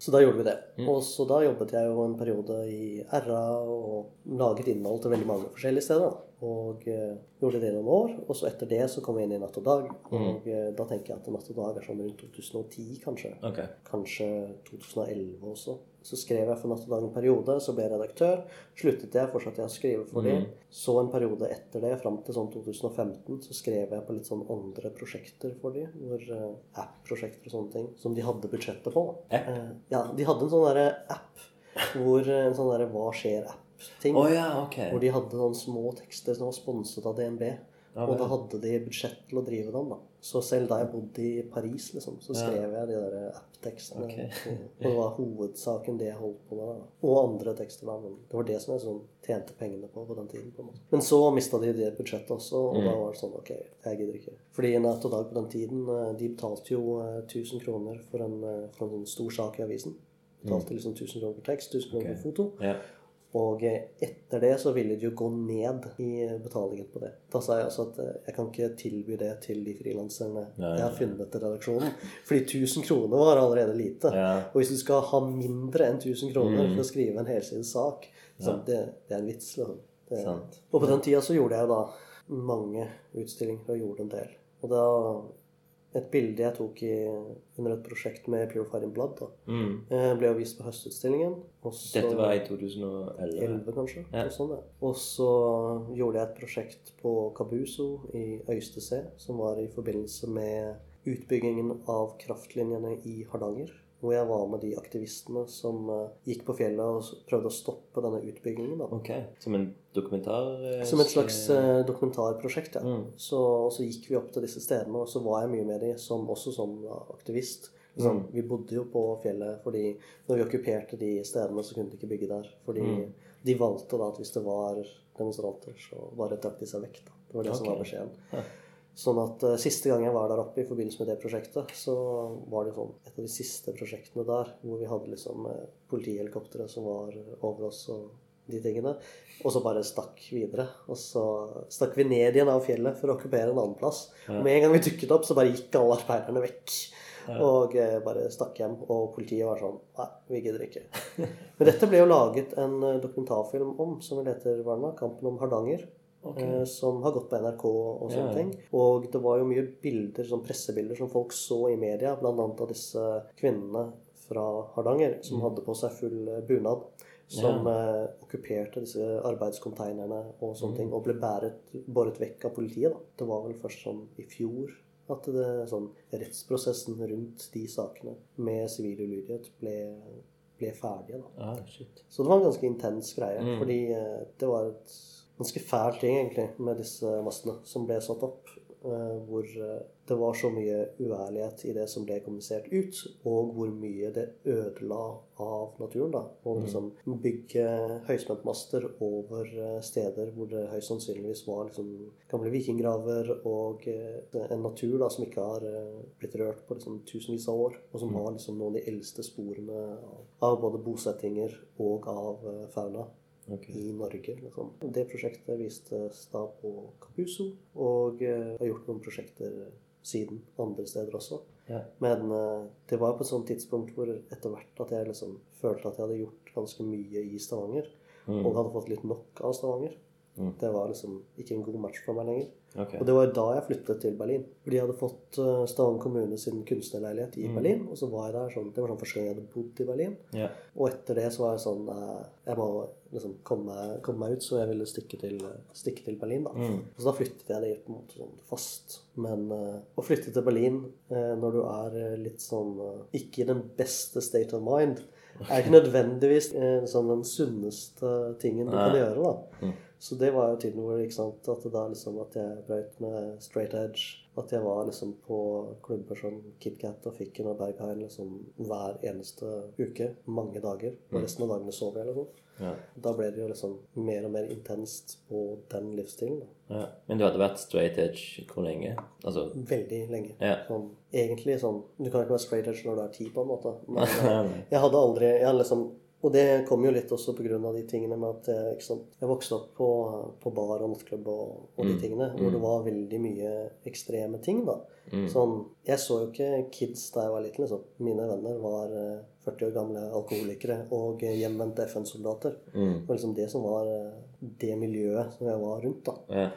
Så da gjorde vi det. Mm. Og så da jobbet jeg jo en periode i RA og laget innhold til veldig mange forskjellige steder. Og uh, gjorde det noen år. Og så etter det så kom jeg inn i Natt og Dag. Mm. Og eh, da tenker jeg at Natt og Dag er sånn rundt 2010, kanskje. Okay. Kanskje 2011 også. Så skrev jeg for Natt og Dag en periode, så ble jeg redaktør. Sluttet jeg, fortsatte jeg å skrive for Mm. det. Så en periode etter det, fram til sånn 2015, så skrev jeg på litt sånn andre prosjekter for dem. hvor eh, app-prosjekter og sånne ting, som de hadde budsjettet på. App? Uh, ja, de hadde en sånn derre app hvor eh, en sånn derre Hva skjer-app-ting. Oh, ja, okay. Hvor de hadde sånne små tekster som var sponset av DNB. Ja, og da hadde de budsjett til å drive dem, da. Så selv da jeg bodde i Paris, liksom, så skrev jeg de der app-tekstene. Okay. *laughs* og det var hovedsaken det jeg holdt på med. da. Og andre tekster, da. Men det var det som jeg sånn tjente pengene på på den tiden. på en måte. Men så mista de det budsjettet også, og Mm. da var det sånn Ok, jeg gidder ikke. Fordi Natt og Dag på den tiden, eh, de betalte jo eh, 1000 kroner for en, eh, for en sånn stor sak i avisen. Betalte liksom 1000 kroner for tekst, 1000 kroner okay. For foto. Ja. Og etter det så ville de jo gå ned i betalingen på det. Da sa jeg altså at eh, jeg kan ikke tilby det til de frilanserne jeg har funnet til redaksjonen. Fordi 1000 kroner var allerede lite. Ja. Og hvis du skal ha mindre enn 1000 kroner Mm. for å skrive en helsides sak, så Ja. det, det er en vits. Liksom. Det, og på den tida så gjorde jeg da mange utstillinger og gjorde en del. Og da et bilde jeg tok i, under et prosjekt med Pure in Blood, Mm. eh, ble jo vist på Høstutstillingen. Og så, Dette var i 2011. 11, kanskje. Ja. Og, sånn, ja. og så gjorde jeg et prosjekt på Kabuso i Øystese, som var i forbindelse med utbyggingen av kraftlinjene i Hardanger. Hvor jeg var med de aktivistene som eh, gikk på fjellet og prøvde å stoppe denne utbyggingen. Da. Okay. Som en dokumentar? eh, Som et slags eh, dokumentarprosjekt, ja. Mm. Så, så gikk vi opp til disse stedene, og så var jeg mye med de som, også som aktivist. Liksom, Mm. Vi bodde jo på fjellet fordi når vi okkuperte de stedene, så kunne de ikke bygge der. Fordi Mm. de valgte da at hvis det var demonstranter, så bare trakk de seg vekk. Da. Det var det som var beskjeden. Ja. Sånn at uh, Siste gang jeg var der oppe i forbindelse med det prosjektet, så var det sånn et av de siste prosjektene der hvor vi hadde liksom eh, politihelikoptre som var over oss og de tingene. Og så bare stakk videre. Og så stakk vi ned igjen av fjellet for å okkupere en annen plass. Og med en gang vi dukket opp, så bare gikk alle arbeiderne vekk. Og eh, bare stakk hjem. Og politiet var sånn Nei, vi gidder ikke. Men dette ble jo laget en eh, dokumentarfilm om, som vel heter hva er nå? 'Kampen om Hardanger'. Eh, Som har gått på NRK og sånne Ja, ja. ting. Og det var jo mye bilder, sånn pressebilder som folk så i media, bl.a. av disse kvinnene fra Hardanger som hadde på seg full eh, bunad. Som eh, okkuperte disse arbeidskonteinerne og sånne ting, og ble bæret, båret vekk av politiet. da. Det var vel først sånn i fjor at det, sånn, rettsprosessen rundt de sakene med sivil ulydighet ble, ble ferdige. da. Ah, shit. Så det var en ganske intens greie. Fordi eh, det var et ganske fæl ting egentlig med disse mastene som ble satt opp. eh, hvor eh, det var så mye uærlighet i det som ble kommunisert ut, og hvor mye det ødela av naturen. da, Og liksom bygge høyspentmaster over eh, steder hvor det høyst sannsynligvis var liksom gamle vikinggraver og en natur da som ikke har blitt rørt på liksom tusenvis av år, og som har liksom noen av de eldste sporene av, både bosettinger og av fauna Ok. i Norge. Liksom. Det prosjektet vistes da på Capuso, og uh, har gjort noen prosjekter siden andre steder også. Ja. Men uh, det var på et sånt tidspunkt hvor etter hvert at jeg liksom følte at jeg hadde gjort ganske mye i Stavanger, Mm. og hadde fått litt nok av Stavanger. Mm. Det var liksom ikke en god match for meg lenger. Ok. Og det var da jeg flyttet til Berlin. Fordi jeg hadde fått eh, Stavanger kommune sin kunstnerleilighet i Berlin. Og så var jeg der sånn Det var sånn første gang jeg hadde bodd i Berlin. Yeah. Og etter det så var jeg sånn eh, Jeg må liksom komme komme meg ut, så jeg ville stikke til, stikke til Berlin, da. Mm. Så da flyttet jeg dit på en måte sånn fast. Men eh, å flytte til Berlin når du er litt sånn Ikke i den beste state of mind, er ikke *laughs* nødvendigvis sånn den sunneste tingen du kan gjøre, da. Så det var jo tiden hvor ikke sant, at, det da liksom, at jeg brøt med straight edge. At jeg var liksom på klubber som KitKat og Fikken og Berghain liksom hver eneste uke. Mange dager. Og resten av dagene sov jeg. eller sånn. Ja. Da ble det jo liksom mer og mer intenst på den livsstilen. ja. Men du hadde vært straight edge hvor lenge? Altså Veldig lenge. Ja. Sånn, egentlig sånn Du kan ikke være straight edge når du er ti, på en måte. *laughs* Men eh, jeg hadde aldri jeg hadde liksom, Og det kom jo litt også av de tingene med at jeg, sant, jeg vokste opp på, på bar og nattklubb og, og de tingene, hvor det var veldig mye ekstreme ting. da. Sånn, Jeg så jo ikke kids da jeg var liten. liksom. Mine venner var eh, 40 år gamle alkoholikere og eh, hjemvendte FN-soldater. Mm. Det var liksom det som var eh, det miljøet som jeg var rundt. da. Ja.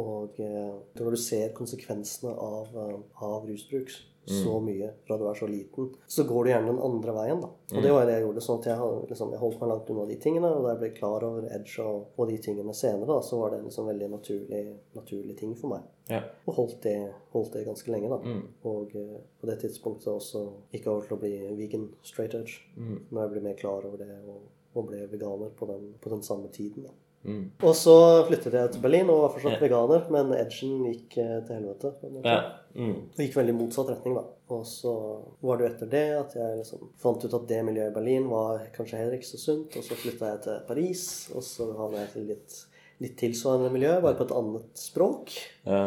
Og eh, når du ser konsekvensene av, eh, av rusbruk så mye fra du er så liten, så går du gjerne den andre veien. da. Og det var det jeg gjorde. sånn at jeg, liksom, jeg holdt meg langt unna de tingene. Og da jeg ble klar over edge og, og de tingene senere, da, så var det en liksom veldig naturlig, naturlig ting for meg. ja. Og holdt det, holdt det ganske lenge. da. Mm. Og uh, på det tidspunktet også gikk jeg over til å bli vegan straight edge. Mm. Når jeg ble mer klar over det og, og ble veganer på den, på den samme tiden. da. Mm. Og så flyttet jeg til Berlin og var fortsatt veganer, men edgen gikk eh, til helvete. ja. Mm. Det gikk veldig motsatt retning, da. Og så var det jo etter det at jeg liksom fant ut at det miljøet i Berlin var kanskje heller ikke så sunt. Og så flytta jeg til Paris, og så havna jeg til litt, litt tilsvarende miljø, bare på et annet språk. ja.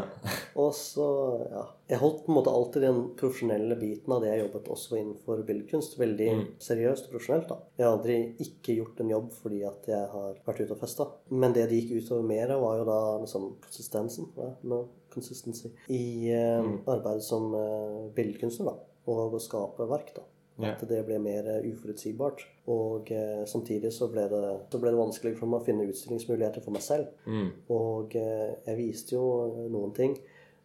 Og så, ja Jeg holdt på en måte alltid den profesjonelle biten av det jeg jobbet også innenfor billedkunst, veldig seriøst og profesjonelt. da. Jeg har aldri ikke gjort en jobb fordi at jeg har vært ute og festa. Men det det gikk utover mer av, var jo da liksom konsistensen. Ja, no, consistency. I eh, arbeidet som eh, billedkunstner, da. Og å skape verk, da. At det ble mer eh, uforutsigbart. Og eh, samtidig så ble, det, så ble det vanskelig for meg å finne utstillingsmuligheter for meg selv. Mm. Og eh, jeg viste jo eh, noen ting.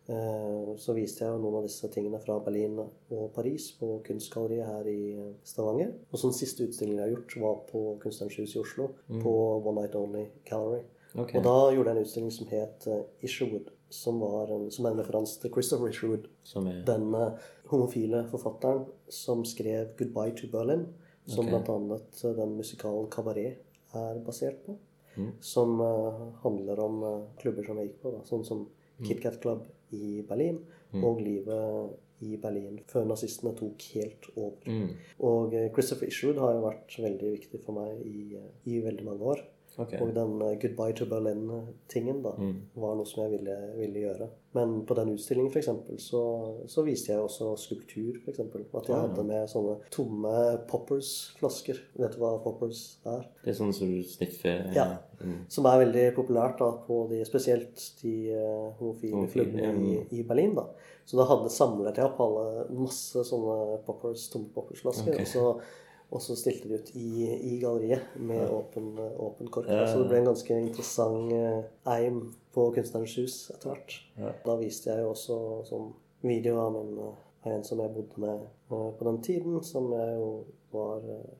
Eh, Så viste jeg jo noen av disse tingene fra Berlin og Paris på Kunstgalleriet her i eh, Stavanger. Og så den siste utstillingen jeg har gjort, var på Kunstnerens hus i Oslo. På One Night Only Gallery. Okay. Og da gjorde jeg en utstilling som het Isherwood. Som, var en, som er en referanse til Christopher Isherwood. Som er Den eh, homofile forfatteren som skrev 'Goodbye to Berlin'. Som okay. eh, den musikalen 'Kabaret' er basert på. Mm. Som uh, handler om uh, klubber som jeg gikk på. Da. Sånn som Mm. KitKat Club i Berlin. Og livet i Berlin før nazistene tok helt over. mm. Og eh, Christopher Isherwood har jo vært veldig viktig for meg i, i veldig mange år. Ok. Og den eh, Goodbye to Berlin-tingen da, Mm. var noe som jeg ville, ville gjøre. Men på den utstillingen for eksempel, så, så viste jeg også skulptur. For eksempel. At jeg Ah. hadde med sånne tomme Poppers-flasker. Vet du hva Poppers er? Det er sånn som du sniffer Ja. Mm. Som er veldig populært da, på de, spesielt de uh, homofile klubbene i, mm. i Berlin. da. Så da hadde samlet jeg opp alle masse sånne poppers, tomme poppersflasker. Okay. Og, så, og så stilte de ut i, i galleriet med åpen, åpen kork. Ja. Så det ble en ganske interessant eh, eim på Kunstnerens hus etter hvert. Da viste jeg jo også sånn video av eh, av en som jeg bodde med eh, på den tiden, som jeg jo var eh,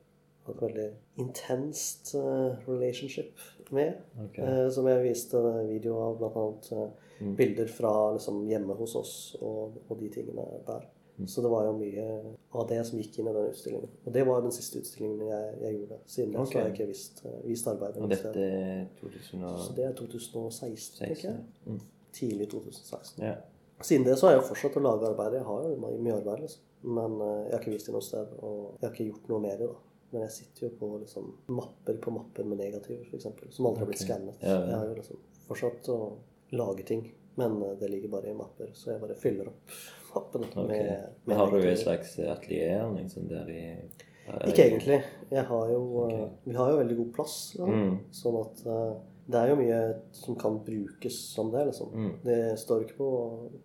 et veldig intenst relationship med. Ok. Eh, som jeg viste video av, blant annet Mm. bilder fra liksom, hjemme hos oss og, og de tingene der. Så det var jo mye av det som gikk inn i den utstillingen. Og det var den siste utstillingen jeg, jeg gjorde. Siden det så har jeg ikke vist, eh, vist arbeidet. Og dette dette sted. er Så det er 2016, tenker jeg. Mm. Tidlig 2016. Ja. Siden det så har jeg fortsatt å lage arbeid. Jeg har jo mye arbeid, liksom. Men eh, jeg har ikke vist det noe sted, og jeg har ikke gjort noe mer i det. Men jeg sitter jo på liksom, mapper på mapper med negativer, f.eks., som aldri har blitt okay. skannet. Ja, ja. Jeg har jo liksom fortsatt å lage ting, men eh, det ligger bare i mapper, så jeg bare fyller opp mappene Ok. med, Men har du et slags atelier liksom, der i Ikke egentlig. Jeg har jo, okay. eh, Vi har jo veldig god plass. Ja. Mm. Sånn at eh, det er jo mye som kan brukes som det. liksom. Mm. Det står ikke på,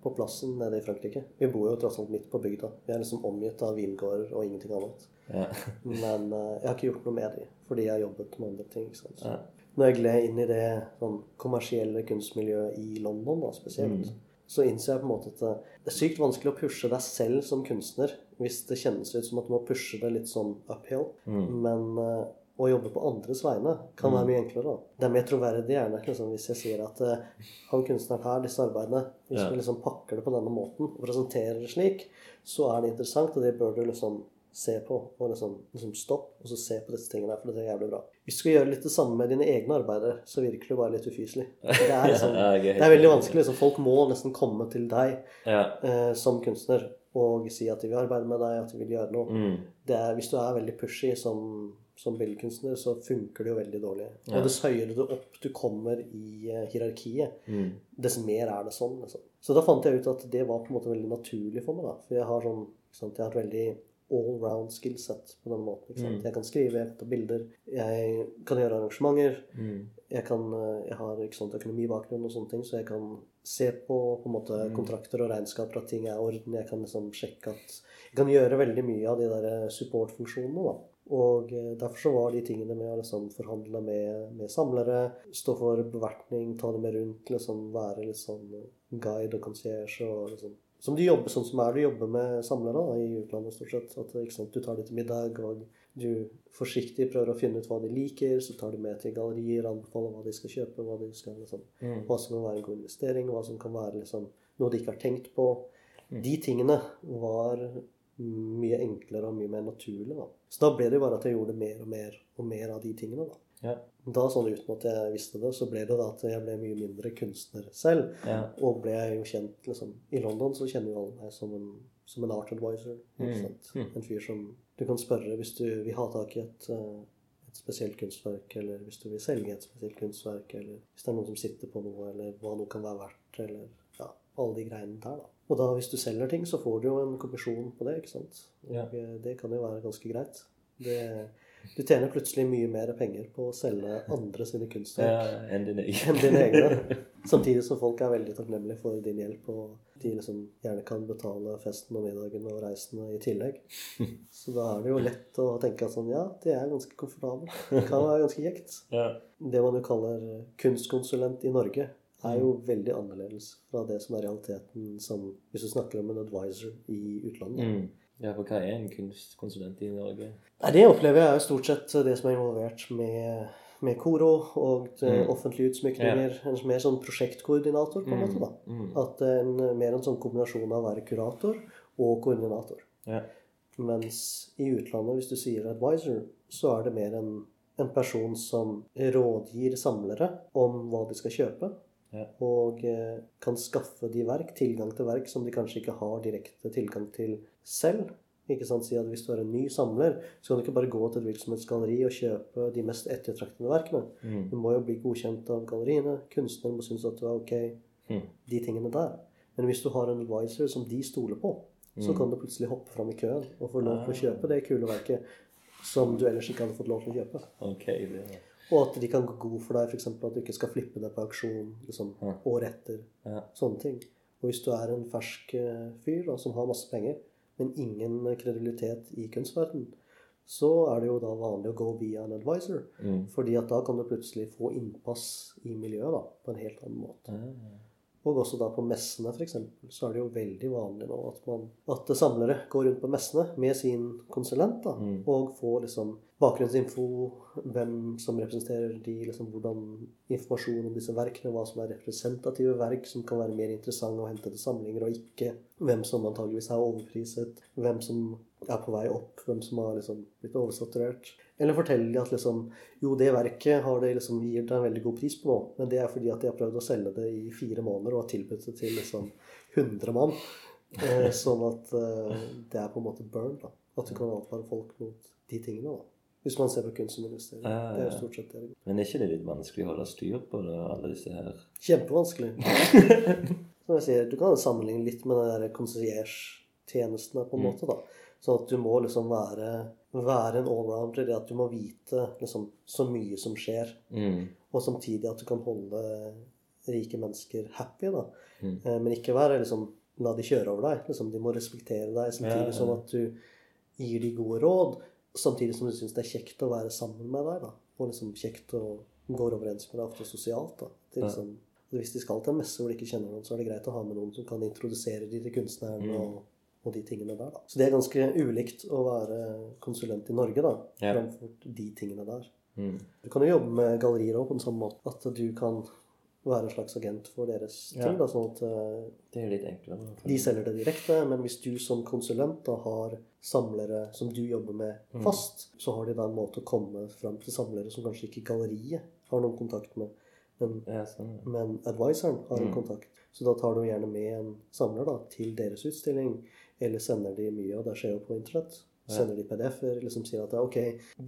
på plassen nede i Frankrike. Vi bor jo tross alt midt på bygda. Vi er liksom omgitt av vingårder og ingenting annet. Ja. *laughs* Men eh, jeg har ikke gjort noe med de, fordi jeg har jobbet med andre ting. ikke sant? Ja. Når jeg gled inn i det sånn, kommersielle kunstmiljøet i London da, spesielt, Mm. Så innser jeg på en måte at det- er sykt vanskelig å pushe deg selv som kunstner hvis det kjennes ut som at du må pushe det litt sånn uphill. Mm. Men uh, å jobbe på andres vegne kan være mye enklere. da. Det er mer troverdig gjerne liksom, hvis jeg sier at uh, han kunstneren her, disse arbeidene Hvis Ja. vi liksom pakker det på denne måten og presenterer det slik, så er det interessant, og det bør du liksom se på. Og liksom, liksom stopp, og så se på disse tingene for det er jævlig bra. Hvis du skal gjøre litt det samme med dine egne arbeider, så virker du bare litt ufyselig. Det er, *laughs* liksom, det er veldig vanskelig. Liksom. Folk må nesten komme til deg Ja. eh, som kunstner og si at de vil arbeide med deg, at de vil gjøre noe Mm. det er, hvis du er veldig pushy som, som billedkunstner, så funker det jo veldig dårlig. Ja. Og dess høyere du opp du kommer i eh, hierarkiet, Mm. dess mer er det sånn. Liksom. Så da fant jeg ut at det var på en måte veldig naturlig for meg. da. For jeg har sånn, sant, jeg har et veldig all-round skillset på den måten. Mm. Jeg kan skrive, jeg kan ta bilder, jeg kan gjøre arrangementer. Mm. Jeg, kan, eh, jeg har ikke sant, økonomibakgrunn og sånne ting, så jeg kan se på, på måte, Mm. kontrakter og regnskaper at ting er i orden. Jeg kan liksom sjekke at Jeg kan gjøre veldig mye av de der supportfunksjonene. da. Og eh, derfor så var de tingene med å liksom forhandle med, med samlere, stå for bevertning, ta dem med rundt, liksom være litt sånn guide og concierge og liksom Som du jobber sånn som er du jobber med samlere da, i utlandet, stort sett. At sant, du tar dem til middag, og du forsiktig prøver å finne ut hva de liker, så tar du med til gallerier, anbefaler hva de skal kjøpe, hva, de skal, liksom, Mm. hva som kan være en god investering, hva som kan være liksom, noe de ikke har tenkt på. Mm. De tingene var mye enklere og mye mer naturlig. Da. Så da ble det bare at jeg gjorde mer og mer og mer av de tingene. Da, Ja. da sånn uten at jeg visste det, så ble det da at jeg ble mye mindre kunstner selv. Ja. Og ble jeg jo kjent liksom, I London så kjenner jo alle meg som en, som en art advisor. Mm. Mm. En fyr som du kan spørre hvis du vil ha tak i et, eh, et spesielt kunstverk, eller hvis du vil selge et spesielt kunstverk, eller hvis det er noen som sitter på noe, eller hva noe kan være verdt, eller ja, alle de greiene der, da. Og da hvis du selger ting, så får du jo en kommisjon på det, ikke sant. Og Ja. eh, det kan jo være ganske greit. Det, du tjener plutselig mye mer penger på å selge andre sine kunstverk ja. Enn din dine egne. *laughs* Samtidig som folk er veldig takknemlige for din hjelp, og de liksom gjerne kan betale festen og middagen og reisene i tillegg. *laughs* Så da er det jo lett å tenke at sånn, ja, det er ganske komfortabelt. Det kan være ganske kjekt. *laughs* Ja. Det man jo kaller kunstkonsulent i Norge, er jo veldig annerledes fra det som er realiteten som hvis du snakker om en advisor i utlandet. Mm. Ja, for hva er en kunstkonsulent i Norge? Nei, Det opplever jeg er stort sett det som er involvert med, med Koro og eh, Mm. offentlige utsmykninger. En mer sånn prosjektkoordinator, på en måte. da. Mm. At det er en, mer en sånn kombinasjon av å være kurator og koordinator. Ja. Mens i utlandet, hvis du sier advisor, så er det mer en, en person som rådgir samlere om hva de skal kjøpe. Ja. Og eh, kan skaffe de verk, tilgang til verk som de kanskje ikke har direkte tilgang til selv. Ikke sant? Si at Hvis du er en ny samler, så kan du ikke bare gå til et hvilket som helst galleri og kjøpe de mest ettertraktede verkene. Mm. Du må jo bli godkjent av galleriene. Kunstneren må synes at du er ok. Mm. De tingene der. Men hvis du har en advisor som de stoler på, så kan du plutselig hoppe fram i køen og få lov til å kjøpe det kule verket som du ellers ikke hadde fått lov til å kjøpe. Ok, det Og at de kan gå god for deg, f.eks. at du ikke skal flippe deg på auksjon liksom, Ja. året etter. Ja. Sånne ting. Og hvis du er en fersk eh, fyr da, som har masse penger, men ingen kredibilitet i kunstverden, så er det jo da vanlig å gå via en advisor. Mm. Fordi at da kan du plutselig få innpass i miljøet da, på en helt annen måte. Ah. Og også da på messene f.eks. så er det jo veldig vanlig nå at, man, at samlere går rundt på messene med sin konsulent da, Mm. og får liksom bakgrunnsinfo, hvem som representerer de, liksom hvordan informasjon om disse verkene, hva som er representative verk som kan være mer interessante å hente til samlinger og ikke, hvem som antageligvis er overpriset, hvem som er på vei opp, hvem som har liksom blitt oversaturert. Eller forteller de at liksom, jo, det verket har det liksom, gir deg en veldig god pris på nå, men det er fordi at de har prøvd å selge det i fire måneder og har tilbudt det til liksom 100 mann. Eh, sånn at eh, det er på en måte burn. da. At du kan advare folk mot de tingene. da. Hvis man ser på kunst som investering. Ja, Det er jo stort sett det. Men er ikke det litt vanskelig å holde styr på det, alle disse her Kjempevanskelig. *laughs* Som jeg sier, du kan sammenligne litt med den der på en Mm. måte. da. Sånn at du må liksom være, være en allrounder i det at du må vite liksom så mye som skjer. mm. Og samtidig at du kan holde rike mennesker happy. da. Mm. Eh, Men ikke være liksom La de kjøre over deg. liksom De må respektere deg samtidig Ja, ja. som at du gir de gode råd. Samtidig som du syns det er kjekt å være sammen med deg. da. Og liksom kjekt å gå overens med deg ofte sosialt. da. til liksom, hvis de skal til en messe hvor de ikke kjenner noen, så er det greit å ha med noen som kan introdusere de til kunstneren Mm. og, og de tingene der. da. Så det er ganske ulikt å være konsulent i Norge da, Ja. framfor de tingene der. Mm. Du kan jo jobbe med gallerier òg på den samme måte. At du kan være en slags agent for deres Ja. ting. Da, sånn at eh, Det er litt enklere. de selger det direkte. Men hvis du som konsulent da har samlere som du jobber med Mm. fast, så har de da en måte å komme fram til samlere som kanskje ikke galleriet har noen kontakt med. Men, Ja, sånn. ja. men advisoren har en Mm. kontakt. Så da tar du gjerne med en samler da, til deres utstilling, eller sender de mye og det skjer jo på internett. Sender de PDF-er, liksom sier at ok,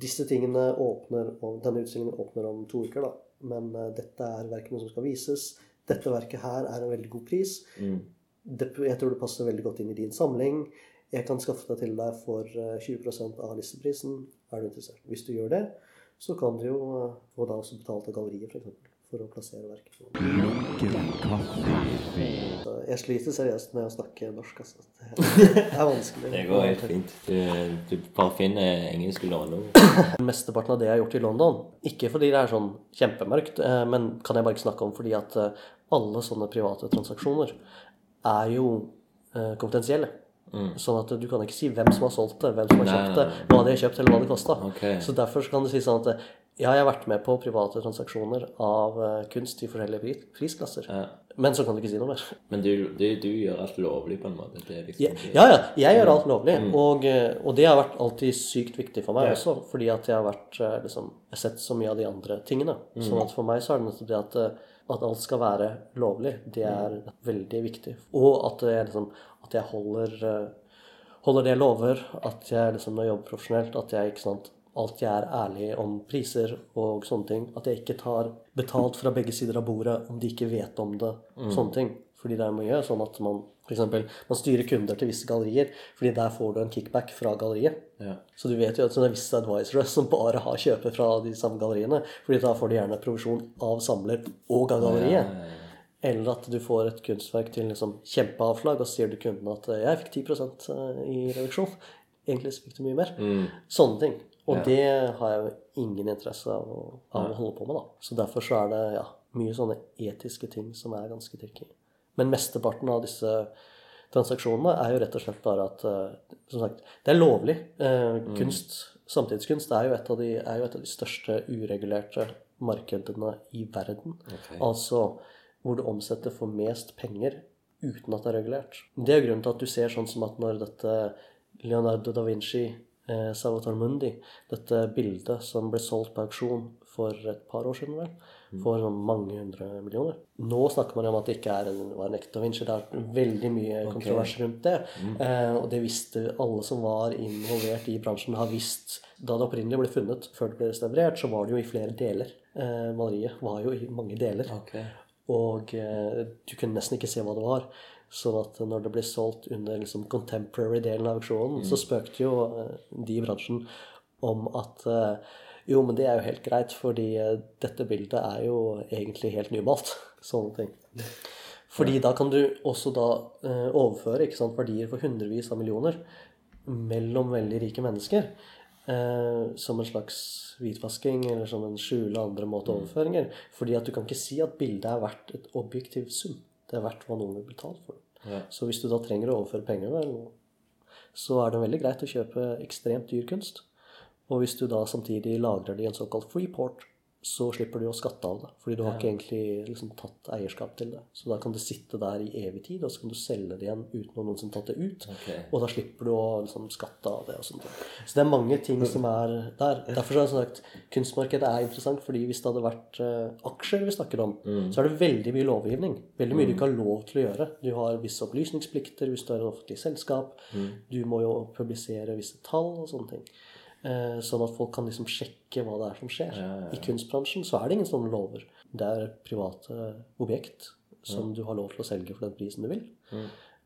disse tingene åpner om, denne utstillingen åpner om to uker, da. Men uh, dette er verkene som skal vises. Dette verket her er en veldig god pris. Mm. Det, jeg tror det passer veldig godt inn i din samling. Jeg kan skaffe det til deg for eh, 20% av listeprisen. Er du interessert? Hvis du gjør det, så kan du jo eh, få da også betalt av galleriet, f.eks. For å plassere verket. Jeg sliter seriøst med å snakke norsk. Altså. *laughs* Det er vanskelig. Det går helt fint. Du, du bare finner engelske låneord. *coughs* Mesteparten av det jeg har gjort i London, ikke fordi det er sånn kjempemørkt, eh, men kan jeg bare ikke snakke om fordi at eh, alle sånne private transaksjoner er jo kompetensielle. Mm. Sånn at du kan ikke si hvem som har solgt det, hvem som har Nei, kjøpt det, nei, nei. hva de har kjøpt, eller hva det kosta. Okay. Så derfor kan du si sånn at eh, ja, jeg har vært med på private transaksjoner av eh, kunst i forskjellige prisklasser. Ja. Men så kan du ikke si noe mer. *laughs* Men du, du, du gjør alt lovlig, på en måte. Det er liksom Ja, ja, ja, jeg gjør alt lovlig. Og, eh, og det har vært alltid sykt viktig for meg Ja. også. Fordi at jeg har vært eh, liksom, jeg har sett så mye av de andre tingene. Sånn at for meg så er det nettopp det at, at alt skal være lovlig. Det er veldig viktig. Og at jeg, liksom, at jeg holder, holder det jeg lover. At jeg liksom, når jeg jobber profesjonelt, at jeg ikke sant, alltid er ærlig om priser og sånne ting. At jeg ikke tar betalt fra begge sider av bordet om de ikke vet om det. Sånne ting. Fordi det er mye sånn at man eksempel, man styrer kunder til visse gallerier, fordi der får du en kickback fra galleriet. Ja. Så du vet jo at det er visse advisorer som bare har kjøper fra de samme galleriene. fordi da får du gjerne provisjon av samler og av galleriet. Ja, ja. Eller at du får et kunstverk til liksom kjempeavslag, og så sier du kunden at eh, 'jeg fikk 10% i reduksjon'. Egentlig fikk du mye mer. Sånne ting. Og Ja. det har jeg jo ingen interesse av å, av å holde på med. da. Så derfor så er det ja, mye sånne etiske ting som er ganske tricky. Men mesteparten av disse transaksjonene er jo rett og slett bare at eh, Som sagt, det er lovlig. Eh, kunst, Samtidskunst er jo, de, er jo et av de største uregulerte markedene i verden. Altså hvor du omsetter for mest penger uten at det er regulert. Det er grunnen til at du ser sånn som at når dette Leonardo da Vinci, eh, Salvator Mundi, dette bildet som ble solgt på auksjon for for et par år siden, vel. For sånn mange hundre millioner. Nå snakker man om at det ikke er en, var en ekte Da Vinci. Det er veldig mye kontrovers rundt det. Eh, og det visste alle som var involvert i bransjen, har visst Da det opprinnelig ble funnet, før det ble restaurert, så var det jo i flere deler. Eh, maleriet var jo i mange deler. Og eh, du kunne nesten ikke se hva det var. Sånn at når det ble solgt under liksom, contemporary-delen av auksjonen, så spøkte jo eh, de i bransjen om at eh, jo, men det er jo helt greit, fordi eh, dette bildet er jo egentlig helt nymalt. *laughs* Sånne ting. Fordi da kan du også da overføre sant, verdier for hundrevis av millioner mellom veldig rike mennesker. Eh, som en slags hvitvasking eller som en skjule andre måte overføringer. Fordi at du kan ikke si at bildet er verdt et objektiv sum. Det er verdt hva noen vil betale for. Ja. Så hvis du da trenger å overføre penger, vel, så er det veldig greit å kjøpe ekstremt dyr kunst. Og hvis du da samtidig lagrer det i en såkalt freeport, så slipper du å skatte av det. Fordi du har ikke egentlig liksom tatt eierskap til det. Så da kan det sitte der i evig tid, og så kan du selge det igjen uten som har tatt det ut. Okay. Og da slipper du å liksom skatte av det og sånt. Så det er mange ting som er der. Derfor har jeg sagt kunstmarkedet er interessant, fordi hvis det hadde vært uh, aksjer vi snakker om, så er det veldig mye lovgivning. Veldig mye du ikke har lov til å gjøre. Du har visse opplysningsplikter hvis du er et offentlig selskap. Du må jo publisere visse tall og sånne ting. Eh, sånn at folk kan liksom sjekke hva det er som skjer. I kunstbransjen så er det ingen sånne lover. Det er private objekt som du har lov til å selge for den prisen du vil.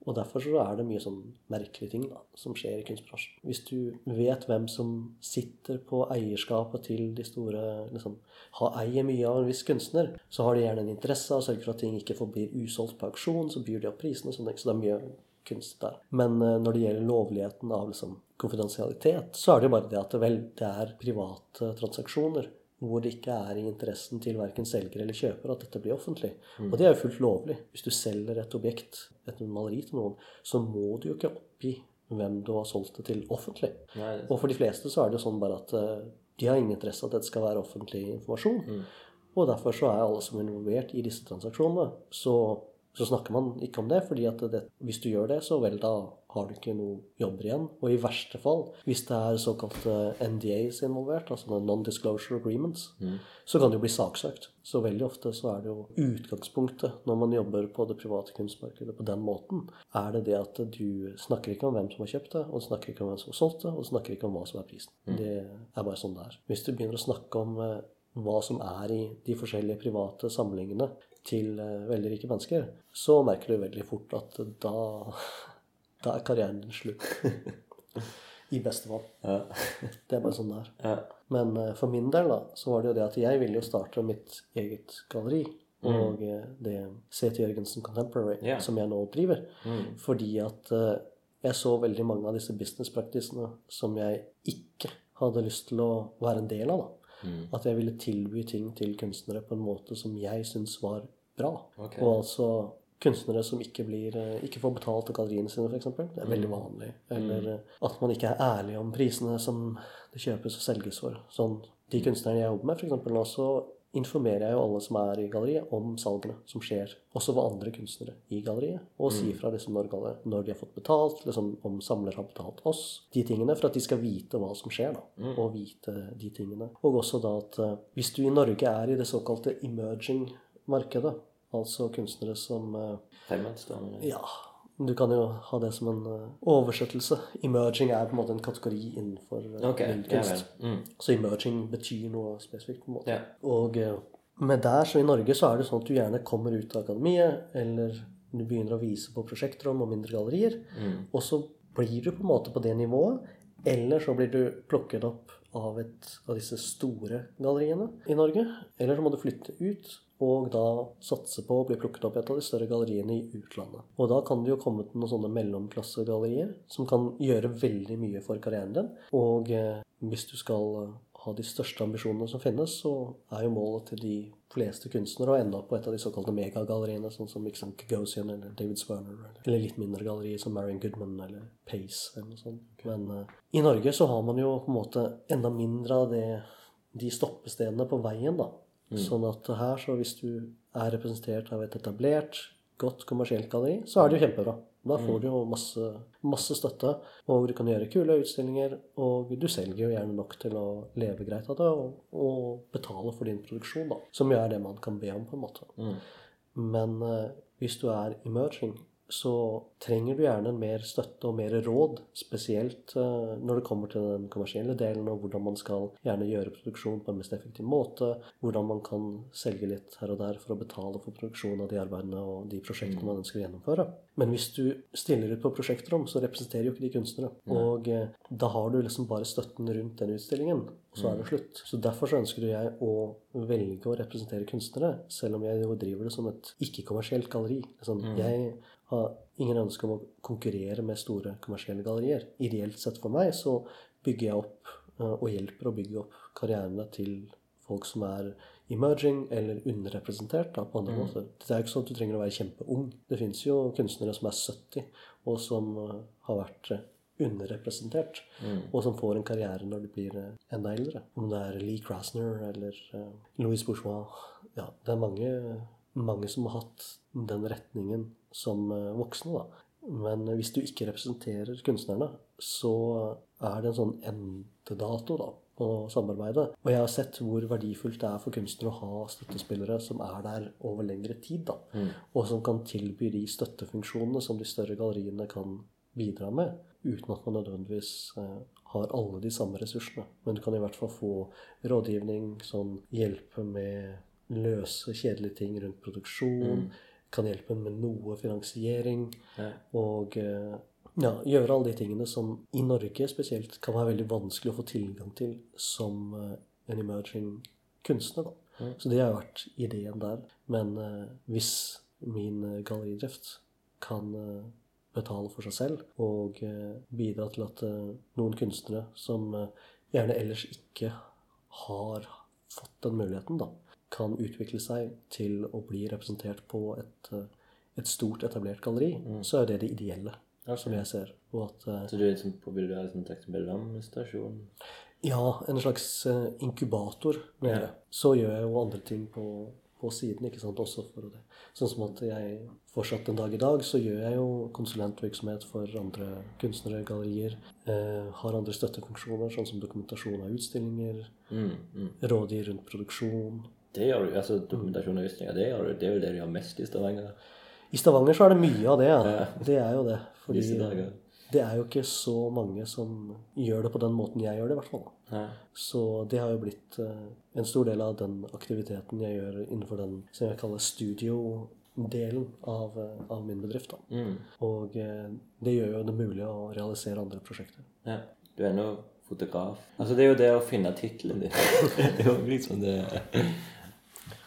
Og derfor så er det mye sånn merkelige ting da, som skjer i kunstbransjen. Hvis du vet hvem som sitter på eierskapet til de store liksom, har, Eier mye av en viss kunstner, så har de gjerne en interesse av å sørge for at ting ikke forblir usolgt på auksjon, så byr de opp prisene og sånne ting. Så det er mye kunst der. Men eh, når det gjelder lovligheten av liksom, konfidensialitet, så er det jo bare det at vel, det er private transaksjoner hvor det ikke er i interessen til verken selger eller kjøper at dette blir offentlig. Og det er jo fullt lovlig. Hvis du selger et objekt, et maleri til noen, så må du jo ikke oppgi hvem du har solgt det til offentlig. Nei, det- Og for de fleste så er det jo sånn bare at eh, de har ingen interesse av at dette skal være offentlig informasjon. Og derfor så er alle som er involvert i disse transaksjonene, så, så snakker man ikke om det. fordi at det, hvis du gjør det, så vel, da har du ikke noe jobber igjen. Og i verste fall, hvis det er såkalte NDAs involvert, altså Non-Disclosure Agreements, så kan jo bli saksøkt. Så veldig ofte så er det jo utgangspunktet når man jobber på det private kunstmarkedet på den måten, er det det at du snakker ikke om hvem som har kjøpt det, og du snakker ikke om hvem som har solgt det, og du snakker ikke om hva som er prisen. Det er bare sånn det er. Hvis du begynner å snakke om eh, hva som er i de forskjellige private samlingene til eh, veldig rike mennesker, så merker du veldig fort at da, da er karrieren din slutt. *laughs* I beste fall. Ja. *laughs* Det er bare sånn det er. Ja. Men eh, for min del da, så var det jo det at jeg ville jo starte mitt eget galleri. Og eh, det C.T. Jørgensen Contemporary, yeah. som jeg nå driver. Fordi at jeg så veldig mange av disse business practicene som jeg ikke hadde lyst til å være en del av. da. At jeg ville tilby ting til kunstnere på en måte som jeg syns var bra. Okay. Og altså kunstnere som ikke, blir, eh, ikke får betalt av galleriene sine, f.eks. Det er veldig vanlig. Eller eh, at man ikke er ærlig om prisene som det kjøpes og selges for. Sånn, de kunstnerne jeg jobber med, f.eks. nå, så informerer jeg jo alle som er i galleriet, om salgene som skjer. Også for andre kunstnere i galleriet. Og sier fra liksom når, når de har fått betalt, liksom om samler har betalt oss. De tingene for at de skal vite hva som skjer, da. Og vite de tingene. Og også da at eh, hvis du i Norge er i det såkalte emerging-markedet, altså kunstnere som eh, da? ja, du kan jo ha det som en uh, oversettelse. Emerging er på en måte en kategori innenfor uh, Ok, ja Mm. Så emerging betyr noe spesifikt. på en måte. Ja. Og uh, med der, så i Norge, så er det sånn at du gjerne kommer ut av akademiet, eller du begynner å vise på prosjektrom og mindre gallerier, Mm. og så blir du på en måte på det nivået, eller så blir du plukket opp av et av disse store galleriene i Norge, eller så må du flytte ut og da satse på å bli plukket opp i et av de større galleriene i utlandet. Og da kan det jo komme til noen sånne mellomklassegallerier som kan gjøre veldig mye for karrieren din. Og eh, hvis du skal eh, ha de største ambisjonene som finnes, så er jo målet til de fleste kunstnere å ende opp på et av de såkalte megagalleriene, sånn som ikke sant, Gagosian eller David Sperner, eller, litt mindre gallerier som Marion Goodman eller Pace eller noe sånt. Men eh, i Norge så har man jo på en måte enda mindre av det, de stoppestedene på veien, da. Sånn at her, så hvis du er representert av et etablert godt kommersielt galleri, så er det jo kjempebra. Da får du jo masse, masse støtte, og du kan gjøre kule utstillinger, og du selger jo gjerne nok til å leve greit av det, og, og betale for din produksjon, da. Som jo er det man kan be om, på en måte. Men uh, hvis du er emerging, så trenger du gjerne mer støtte og mer råd, spesielt eh, når det kommer til den kommersielle delen, og hvordan man skal gjerne gjøre produksjon på en mest effektiv måte, hvordan man kan selge litt her og der for å betale for produksjon av de arbeidene og de prosjektene man ønsker å gjennomføre. Men hvis du stiller ut på prosjektrom, så representerer jo ikke de kunstnere. Og eh, da har du liksom bare støtten rundt den utstillingen, og så er det slutt. Så derfor så ønsker jeg å velge å representere kunstnere, selv om jeg driver det som et ikke-kommersielt galleri. Sånn, Jeg har ingen ønske om å konkurrere med store kommersielle gallerier. Ideelt sett for meg så bygger jeg opp eh, og hjelper å bygge opp karrierene til folk som er emerging eller underrepresentert da, på andre måter. Det er jo ikke sånn at du trenger å være kjempeung. Det fins jo kunstnere som er 70, og som eh, har vært underrepresentert, underrepresentert, og som får en karriere når de blir eh, enda eldre. Om det er Lee Krasner eller eh, Louis Bourgeois. Ja, det er mange, mange som har hatt den retningen som eh, voksne, da. Men hvis du ikke representerer kunstnerne, så er det en sånn endedato da, på samarbeidet. Og jeg har sett hvor verdifullt det er for kunstnere å ha støttespillere som er der over lengre tid, da. Og som kan tilby de støttefunksjonene som de større galleriene kan bidra med, uten at man nødvendigvis eh, har alle de samme ressursene. Men du kan i hvert fall få rådgivning, sånn hjelpe med løse, kjedelige ting rundt produksjon. Kan hjelpe med noe finansiering. Og eh, ja, gjøre alle de tingene som i Norge spesielt kan være veldig vanskelig å få tilgang til som eh, en emerging kunstner. Da. Så det har vært ideen der. Men eh, hvis min galleridrift kan betale for seg selv og bidra til at noen kunstnere som gjerne ellers ikke har fått den muligheten, da, kan utvikle seg til å bli representert på et, eh, et stort, etablert galleri, så er det det ideelle, som jeg ser. At eh, Så du liksom, på- vil du ha liksom en slags mellomstasjon? ja, en slags eh, inkubator med det. Så gjør jeg jo andre ting på, på siden, ikke sant, også for det. Sånn som at jeg fortsatt en dag i dag, så gjør jeg jo konsulentvirksomhet for andre kunstnere, gallerier. Eh, har andre støttefunksjoner, sånn som dokumentasjon av utstillinger, Mm, mm. rådgir rundt produksjon. Det gjør du, altså dokumentasjon og visninger, det gjør du. Det er jo det de gjør mest i Stavanger I Stavanger så er det mye av det, ja. Ja. Det er jo det. Fordi det er jo ikke så mange som gjør det på den måten jeg gjør det, i hvert fall. Ja. Så det har jo blitt eh, en stor del av den aktiviteten jeg gjør innenfor den som jeg kaller studio-delen av, eh, av min bedrift. Mm. Og eh, det gjør jo det mulig å realisere andre prosjekter. ja. Du er nå fotograf. Altså, det er jo det å finne tittelen din. *laughs* det er jo liksom det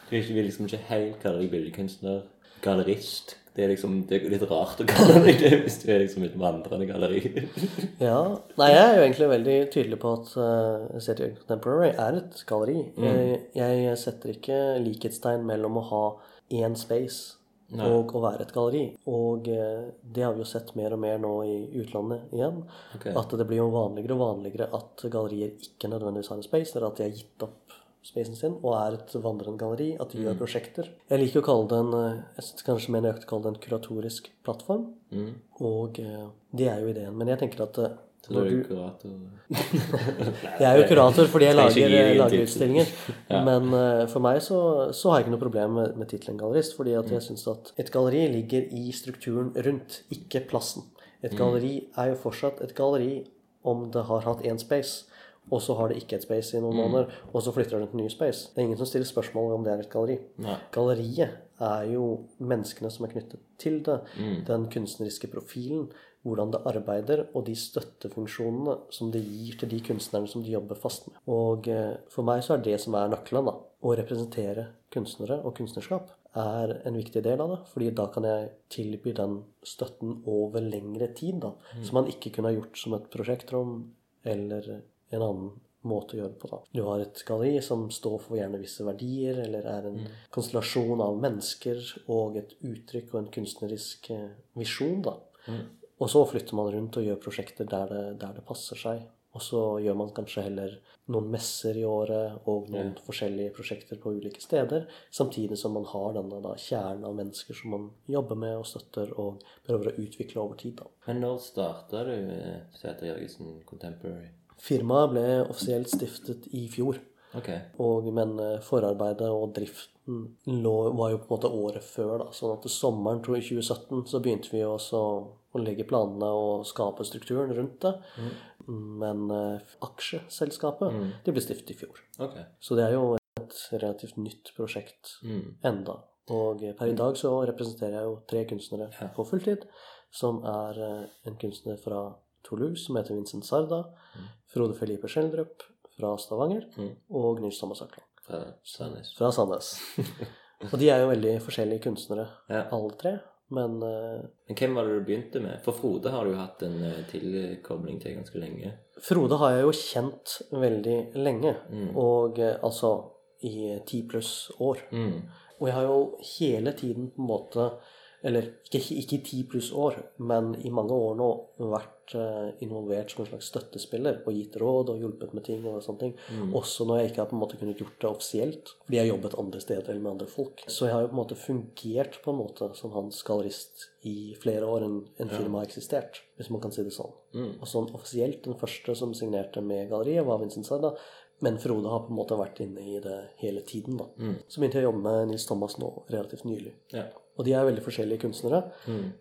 Du ikke- liksom ikke helt kalle deg billedkunstner. Gallerist. Det er liksom det er litt rart å kalle deg det hvis du er liksom et vandrende galleri. *laughs* Ja, Nei, jeg er jo egentlig veldig tydelig på at uh, City Contemporary er et galleri. Jeg, jeg setter ikke likhetstegn mellom å ha én space og å være et galleri. Og eh, det har vi jo sett mer og mer nå i utlandet igjen. Okay. At det blir jo vanligere og vanligere at gallerier ikke nødvendigvis har en space, eller at de har gitt opp spacen sin og er et vandrende galleri, at de gjør prosjekter. Jeg liker å kalle det en eh, jeg kanskje mer nøyaktig kalle det en kuratorisk plattform. Mm. Og eh, det er jo ideen. Men jeg tenker at eh, Så du er kurator. *laughs* jeg er jo kurator fordi jeg lager, lager utstillinger. *laughs* Ja. Men for meg så, så har jeg ikke noe problem med, med tittelen gallerist. Fordi jeg Mm. syns at et galleri ligger i strukturen rundt, ikke plassen. Et Mm. galleri er jo fortsatt et galleri om det har hatt én space, og så har det ikke et space i noen Mm. måneder, og så flytter det til en ny space. Det er ingen som stiller spørsmål om det er et galleri. Nei. Galleriet er jo menneskene som er knyttet til det. Mm. Den kunstneriske profilen, hvordan det arbeider, og de støttefunksjonene som det gir til de kunstnerne som de jobber fast med. Og eh, for meg så er det som er nøkkelen, da. Å representere kunstnere og kunstnerskap er en viktig del av det. fordi da kan jeg tilby den støtten over lengre tid, da. Som man ikke kunne ha gjort som et prosjektrom eller en annen måte å gjøre det på. da. Du har et galleri som står for gjerne visse verdier, eller er en konstellasjon av mennesker og et uttrykk og en kunstnerisk eh, visjon. da. Og så flytter man rundt og gjør prosjekter der det, der det passer seg. Og så gjør man kanskje heller noen messer i året og noen forskjellige prosjekter på ulike steder. Samtidig som man har denne da, kjernen av mennesker som man jobber med og støtter og prøver å utvikle over tid. da. Men når starta du med Sæter Jørgensen Contemporary? Firmaet ble offisielt stiftet i fjor. Okay. Og, men eh, forarbeidet og driften lå, var jo på en måte året før. da, sånn at sommeren tror jeg, 2017 så begynte vi også å legge planene og skape strukturen rundt det. Men uh, aksjeselskapet det ble stiftet i fjor. Okay. Så det er jo et relativt nytt prosjekt Mm. enda. Og eh, per i dag så representerer jeg jo tre kunstnere Ja. på fulltid. Som er uh, en kunstner fra Toulouse som heter Vincent Sarda. Frode Felipe Schjelderup fra Stavanger. Mm. Og Nils Thomas Akland Fra Sandnes. fra Sandnes. *laughs* og de er jo veldig forskjellige kunstnere, Ja. alle tre. Men uh, Men hvem var det du begynte med? For Frode har du jo hatt en uh, tilkobling til ganske lenge. Frode har jeg jo kjent veldig lenge. Mm. Og uh, altså i ti pluss år. Mm. Og jeg har jo hele tiden på en måte Eller ikke, ikke i ti pluss år, men i mange år nå vært eh, involvert som en slags støttespiller og gitt råd og hjulpet med ting og sånne ting. Også når jeg ikke har på en måte kunnet gjort det offisielt, fordi jeg har jobbet andre steder eller med andre folk. Så jeg har jo på en måte fungert på en måte som hans gallerist i flere år enn en firma har eksistert, hvis man kan si det sånn. Og sånn offisielt, den første som signerte med galleriet, var Vincent Sarda. Men Frode har på en måte vært inne i det hele tiden. da. Så begynte jeg å jobbe med Nils Thomas nå relativt nylig. Ja. Og de er veldig forskjellige kunstnere.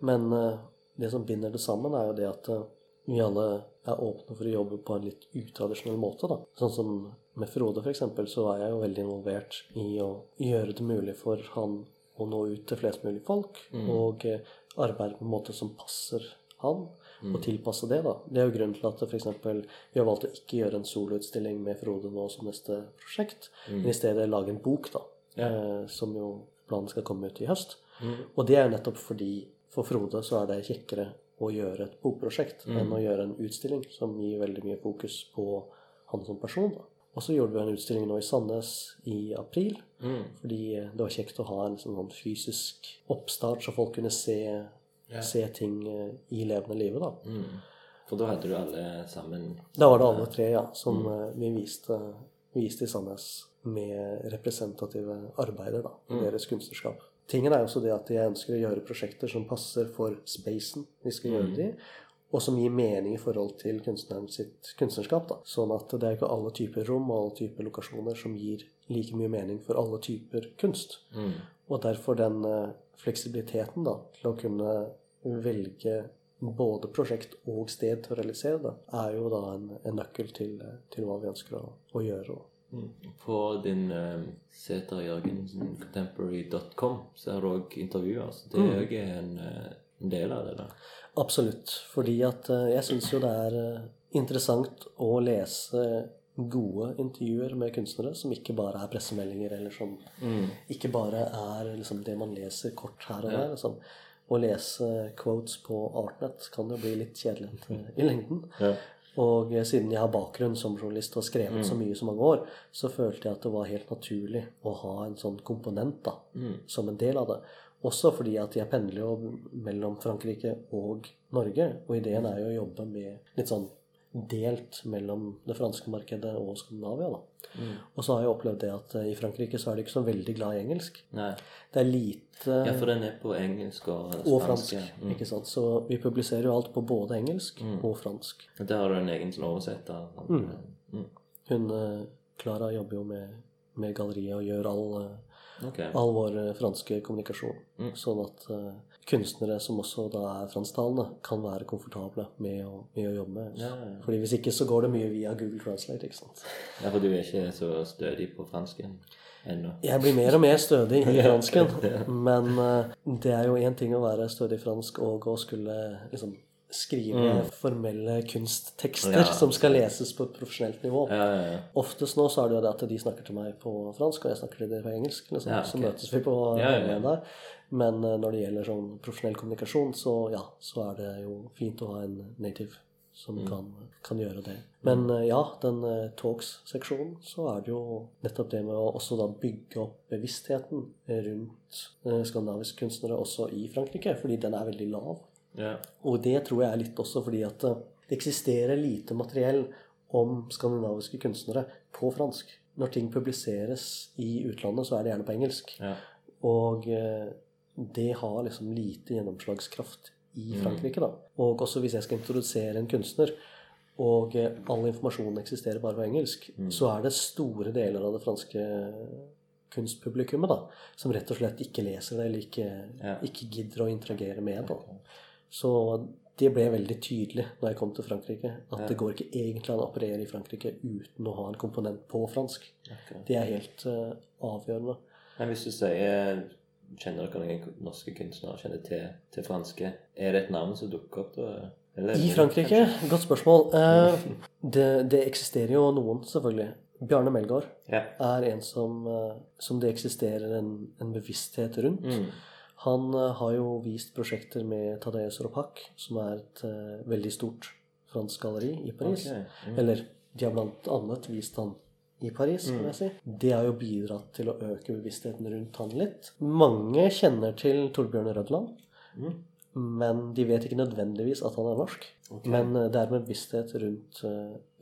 Men uh, det som binder det sammen, er jo det at uh, vi alle er åpne for å jobbe på en litt utradisjonell måte. da. Sånn som med Frode, f.eks., så er jeg jo veldig involvert i å gjøre det mulig for han å nå ut til flest mulig folk. Og uh, arbeide på en måte som passer han, og tilpasse det. da. Det er jo grunnen til at for eksempel, vi har valgt å ikke gjøre en soloutstilling med Frode nå som neste prosjekt, men i stedet lage en bok, da. Eh, som jo planen skal komme ut i høst. Og det er jo nettopp fordi for Frode så er det kjekkere å gjøre et bokprosjekt enn å gjøre en utstilling som gir veldig mye fokus på han som person. da. Og så gjorde vi en utstilling nå i Sandnes i april. Fordi det var kjekt å ha en sånn fysisk oppstart, så folk kunne se, se ting eh, i levende livet. da. Mm. For da hadde du alle sammen Da var det alle tre ja, som mm. vi viste, viste i Sandnes med representative arbeider da, Mm. deres kunstnerskap. Tingen er også det at jeg ønsker å gjøre prosjekter som passer for spacen vi skal gjøre det i, og som gir mening i forhold til kunstneren sitt kunstnerskap. da. Sånn at det er ikke alle typer rom og alle typer lokasjoner som gir like mye mening for alle typer kunst. Og derfor den eh, fleksibiliteten da, til å kunne velge både prosjekt og sted til å realisere det, er jo da en, en nøkkel til, til hva vi ønsker å, å gjøre. På din um, seterjørgensencontemporary.com så har du òg intervjuer. Så det er òg en, eh, en del av det. da. Absolutt. Fordi at uh, jeg syns jo det er eh, interessant å lese gode intervjuer med kunstnere som ikke bare er pressemeldinger, eller som ikke bare er liksom det man leser kort her og der. Liksom. Å lese quotes på Artnet kan jo bli litt kjedelig *laughs* i lengden. Og eh, siden jeg har bakgrunn som journalist og har skrevet så mye så mange år, så følte jeg at det var helt naturlig å ha en sånn komponent da, som en del av det. Også fordi at jeg pendler jo mellom Frankrike og Norge, og ideen er jo å jobbe med litt sånn delt mellom det franske markedet og Skandinavia. da. Og så har jeg opplevd det at eh, i Frankrike så er de ikke så veldig glad i engelsk. Nei. Det er lite Ja, for den er på engelsk og spansk. og fransk. Mm. ikke sant? Så vi publiserer jo alt på både engelsk og fransk. Og Der har du en egen sånn oversetter. sant? Mm. Hun, eh, Klara jobber jo med, med galleriet og gjør all, okay. All vår eh, franske kommunikasjon. Sånn at eh, kunstnere som også da er fransktalende, kan være komfortable med å, med å jobbe med. Ja, ja. Fordi hvis ikke så går det mye via Google Translate. ikke sant? Ja, for du er ikke så stødig på fransken ennå. Jeg blir mer og mer stødig i *laughs* fransken. Men eh, det er jo én ting å være stødig fransk og å skulle liksom skrive formelle kunsttekster Mm. Ja. som skal leses på et profesjonelt nivå. Ja, ja. Oftest nå så er det jo det at de snakker til meg på fransk, og jeg snakker til dem på engelsk. Liksom. Ja, Så møtes vi på Ja, ja. Men eh, når det gjelder sånn profesjonell kommunikasjon, så ja, så er det jo fint å ha en native som Mm. kan, kan gjøre det. Men eh, ja, den eh, talks-seksjonen, så er det jo nettopp det med å også da bygge opp bevisstheten rundt eh, skandinaviske kunstnere også i Frankrike, fordi den er veldig lav. Ja. Og det tror jeg er litt også fordi at eh, det eksisterer lite materiell om skandinaviske kunstnere på fransk. Når ting publiseres i utlandet, så er det gjerne på engelsk. Yeah. Og eh, det har liksom lite gjennomslagskraft i Frankrike, da. Og også hvis jeg skal introdusere en kunstner, og eh, all informasjonen eksisterer bare på engelsk, så er det store deler av det franske kunstpublikummet da, som rett og slett ikke leser det, eller ikke, Ja. ikke gidder å interagere med det. Så det ble veldig tydelig når jeg kom til Frankrike, at det går ikke egentlig an å operere i Frankrike uten å ha en komponent på fransk. Det er helt uh, avgjørende. Men hvis du sier Kjenner dere noen norske kunstnere kjenner til, til franske? Er det et navn som dukker opp da? Eller- I Frankrike? Godt spørsmål. Uh, *laughs* det, det eksisterer jo noen, selvfølgelig. Bjarne Melgaard Ja. er en som, eh, som det eksisterer en, en bevissthet rundt. Mm. Han eh, har jo vist prosjekter med Tadeus Ropak, som er et uh, veldig stort fransk galleri i Paris. Okay. mm. Eller de har blant annet vist han i Paris, Mm. kan jeg si. Det har jo bidratt til å øke bevisstheten rundt han litt. Mange kjenner til Torbjørn Rødland, Mm. men de vet ikke nødvendigvis at han er norsk. Men eh, det er med bevissthet rundt,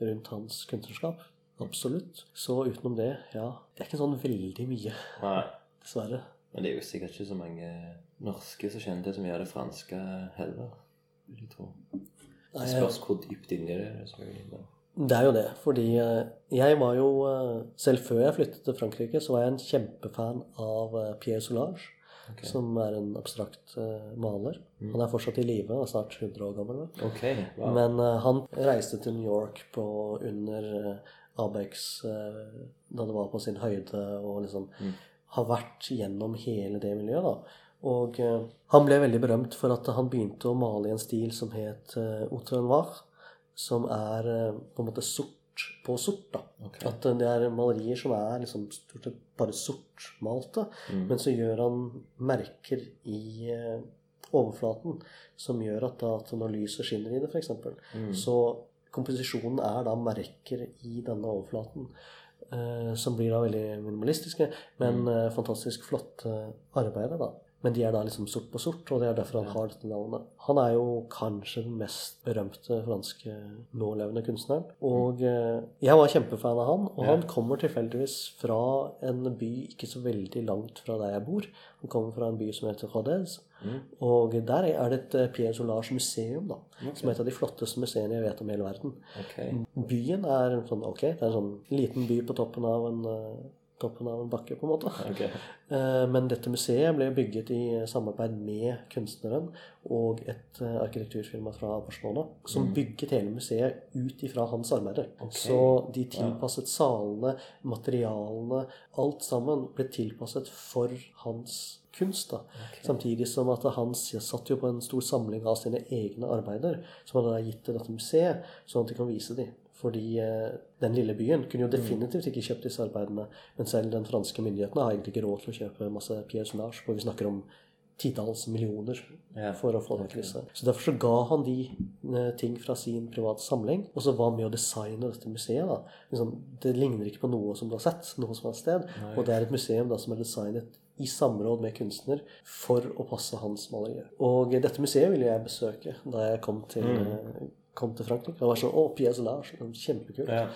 rundt hans kunstnerskap. Absolutt. Så utenom det, ja Det er ikke sånn veldig mye, Nei. *laughs* dessverre. Men det er jo sikkert ikke så mange norske som kjenner til så mye av det franske heller, vil jeg tro. Det spørs hvor dypt inni det er. Det er jo det, fordi eh, jeg var jo eh, Selv før jeg flyttet til Frankrike, så var jeg en kjempefan av eh, Pierre Soulage, som er en abstrakt maler. Han er fortsatt i live, han er snart 100 år gammel. Okay, wow. Men han reiste til New York på under Abex da det var på sin høyde, og liksom har vært gjennom hele det miljøet. da. Og eh, han ble veldig berømt for at han begynte å male i en stil som het eh, Outre Noir, som er eh, på en måte sort på sort. da. Okay. At eh, det er malerier som er liksom stort sett bare sortmalte, Mm. men så gjør han merker i eh, overflaten som gjør at, da, at når lyset skinner i det, f.eks., Mm. så komposisjonen er da merker i denne overflaten. Eh, som blir da veldig minimalistiske, men Mm. eh, fantastisk flotte arbeider. da. Men de er da liksom sort på sort, og det er derfor han har dette navnet. Han er jo kanskje den mest berømte franske nålevende kunstneren. Og eh, jeg var kjempefan av han, og han kommer tilfeldigvis fra en by ikke så veldig langt fra der jeg bor. Han kommer fra en by som heter Rodez. Mm. Og der er det et eh, Pierre Solars museum, da, som er et av de flotteste museene jeg vet om i hele verden. Okay. Byen er en sånn, ok, det er en sånn liten by på toppen av en, eh, toppen av en bakke, på en måte. *laughs* Okay. Eh, Men dette museet ble bygget i samarbeid med kunstneren og et eh, arkitekturfirma fra Barcelona, som bygget hele museet ut ifra hans arbeider. Så de tilpasset salene, materialene, alt sammen ble tilpasset for hans kunst. da. Samtidig som at han satt jo på en stor samling av sine egne arbeider, som han hadde gitt til dette museet, sånn at de kan vise dem. Fordi eh, den lille byen kunne jo definitivt ikke kjøpt disse arbeidene. Men selv den franske myndighetene har egentlig ikke råd til å kjøpe masse Pierre Soulage. For vi snakker om titalls millioner for å få tak i disse. Så derfor så ga han de eh, ting fra sin private samling, og så var han med å designe dette museet. da. Liksom, det ligner ikke på noe som du har sett noe som et sted. Og det er et museum da som er designet i samråd med kunstner for å passe hans malerier. Og dette museet ville jeg besøke da jeg kom til, eh, kom til Frankrike. Det var sånn, å, Pierre Soulage, sånn kjempekult. Ja.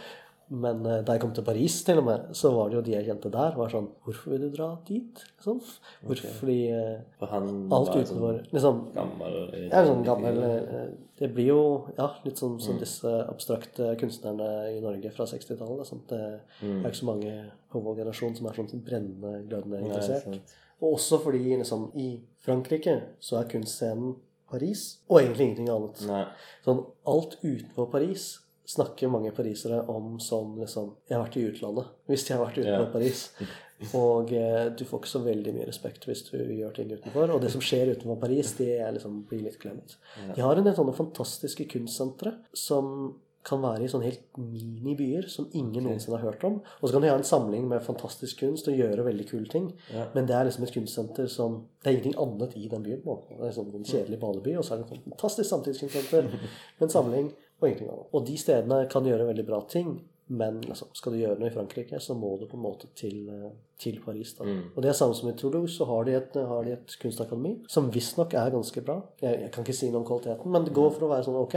Men eh, da jeg kom til Paris, til og med, så var det jo de jeg kjente der, var sånn Hvorfor vil du dra dit? Liksom. Hvorfor, Fordi eh, For han alt var en utenfor liksom, sånn gammel Ja, sånn gammel eh, Det blir jo ja, litt sånn som disse abstrakte kunstnerne i Norge fra 60-tallet. Liksom. Det er ikke så mange på vår generasjon som er sånn brennende, glødende interessert. Nei, Og også fordi liksom, i Frankrike så er kunstscenen Paris, og egentlig ingenting annet. Nei. Sånn, alt utenfor Paris snakker mange parisere om som liksom Jeg har vært i utlandet hvis de har vært utenfor Ja. Paris. *laughs* Og eh, du får ikke så veldig mye respekt hvis du gjør ting utenfor. Og det som skjer utenfor Paris, det liksom, blir litt glemt. De har en del sånne fantastiske kunstsentre som kan være i sånne helt minibyer som ingen noensinne har hørt om. Og så kan de ha en samling med fantastisk kunst og gjøre veldig kule ting. Ja. Men det er liksom et kunstsenter som Det er ingenting annet i den byen. Det er sånn en kjedelig badeby, og så er det et fantastisk samtidskunstsenter *laughs* med en samling og ingenting annet. Og de stedene kan gjøre veldig bra ting. Men liksom, skal du gjøre noe i Frankrike, så må du på en måte til, eh, til Paris. da. Og det er samme som i Toulouse, så har de et, har de et kunstakademi som visstnok er ganske bra. Jeg, jeg kan ikke si noe om kvaliteten, men det går for å være sånn ok.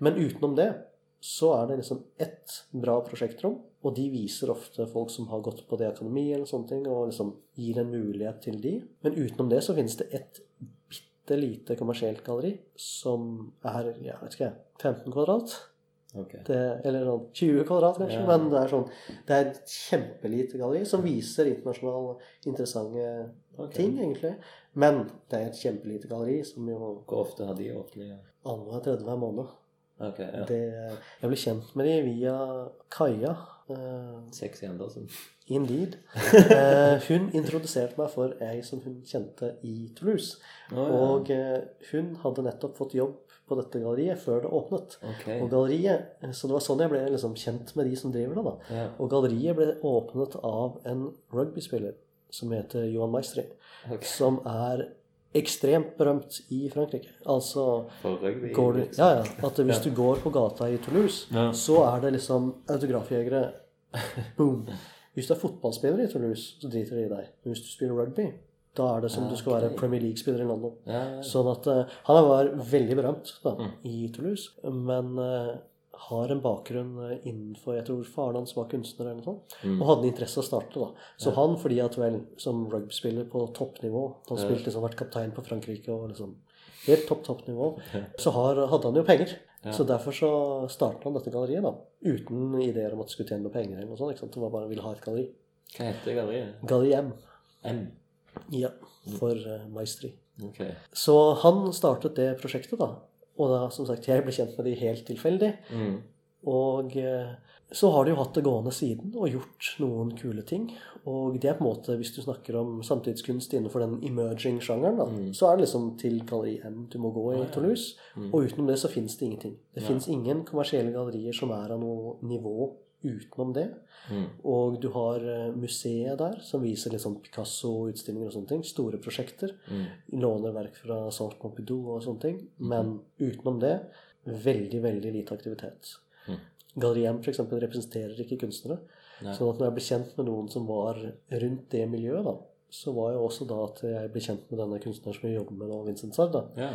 Men utenom det så er det liksom ett bra prosjektrom, og de viser ofte folk som har gått på det akademi eller sånne ting, og liksom gir en mulighet til de. Men utenom det så finnes det et bitte lite kommersielt galleri som er, ja, vet ikke 15 kvadrat. Okay. Det, eller sånn 20 kvadrat, kanskje. Ja. Men det er sånn Det er et kjempelite galleri som viser internasjonale interessante okay. ting, egentlig. Men det er et kjempelite galleri som jo Hvor ofte har de åpne? Annenhver tredje hver måned. Ok, ja. Det, jeg ble kjent med dem via Kaja. Uh, Sexy Andersen. Indeed. Uh, hun introduserte meg for ei som hun kjente i Toulouse. Oh, ja. Og uh, hun hadde nettopp fått jobb på dette galleriet før det åpnet. Okay. Og galleriet, Så det var sånn jeg ble liksom kjent med de som driver det. da. Ja. Og galleriet ble åpnet av en rugbyspiller som heter Johan Maestri. Okay. Som er ekstremt berømt i Frankrike. Altså For rugby? går du, liksom. ja, ja, at hvis du går på gata i Toulouse, Ja. så er det liksom autografjegere. Boom. Hvis du er fotballspiller i Toulouse, så driter de i deg. Men hvis du spiller rugby, da er det som du skal være. Premier League-spiller i London. Ja, ja. Sånn at uh, Han var veldig berømt da, Mm. i Toulouse, men eh, har en bakgrunn eh, innenfor Jeg tror faren hans var kunstner, eller noe sånt, Mm. og hadde interesse av å starte. da. Så han, fordi at vel, som rugbyspiller på toppnivå Han Ja. spilte liksom, vært kaptein på Frankrike og liksom helt topp, topp nivå. Så har, hadde han jo penger. Ja. Så derfor så startet han dette galleriet, da. Uten ideer om at det skulle tjene noe penger. eller noe sånt, ikke sant? Det var bare ville ha et galleri. Hva heter galleriet? Galleri M. M. Ja, for uh, Maestri. Ok. Så han startet det prosjektet, da. Og da, som sagt, jeg ble kjent med de helt tilfeldig. Mm. Og eh, så har de jo hatt det gående siden og gjort noen kule ting. Og det er på en måte, hvis du snakker om samtidskunst innenfor den emerging-sjangeren, da, så er det liksom til galleri M du må gå i Toulouse. Og utenom det så fins det ingenting. Det Ja. fins ingen kommersielle gallerier som er av noe nivå utenom det. Mm. Og du har eh, museet der, som viser liksom Picasso-utstillinger og sånne ting. Store prosjekter. Mm. Låner verk fra Salt Pompidou og sånne ting. Men utenom det, veldig, veldig lite aktivitet. Mm. Gallerien f.eks. representerer ikke kunstnere. Nei. Sånn at når jeg ble kjent med noen som var rundt det miljøet, da, så var jo også da at jeg ble kjent med denne kunstneren som jeg jobber med nå, Vincent Sard. Ja.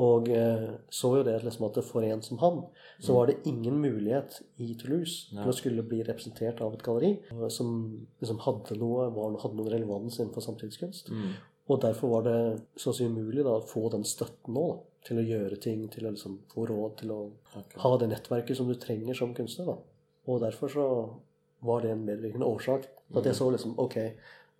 Og eh, så jo det liksom at for en som han, så var det ingen mulighet i Toulouse til å skulle bli representert av et galleri eh, som liksom hadde noe, var, hadde noen relevans innenfor samtidskunst. Mm. Og derfor var det så å si umulig da, å få den støtten nå da, til å gjøre ting, til å liksom få råd til å okay. ha det nettverket som du trenger som kunstner. da. Og derfor så var det en medvirkende årsak Mm. at jeg så liksom ok,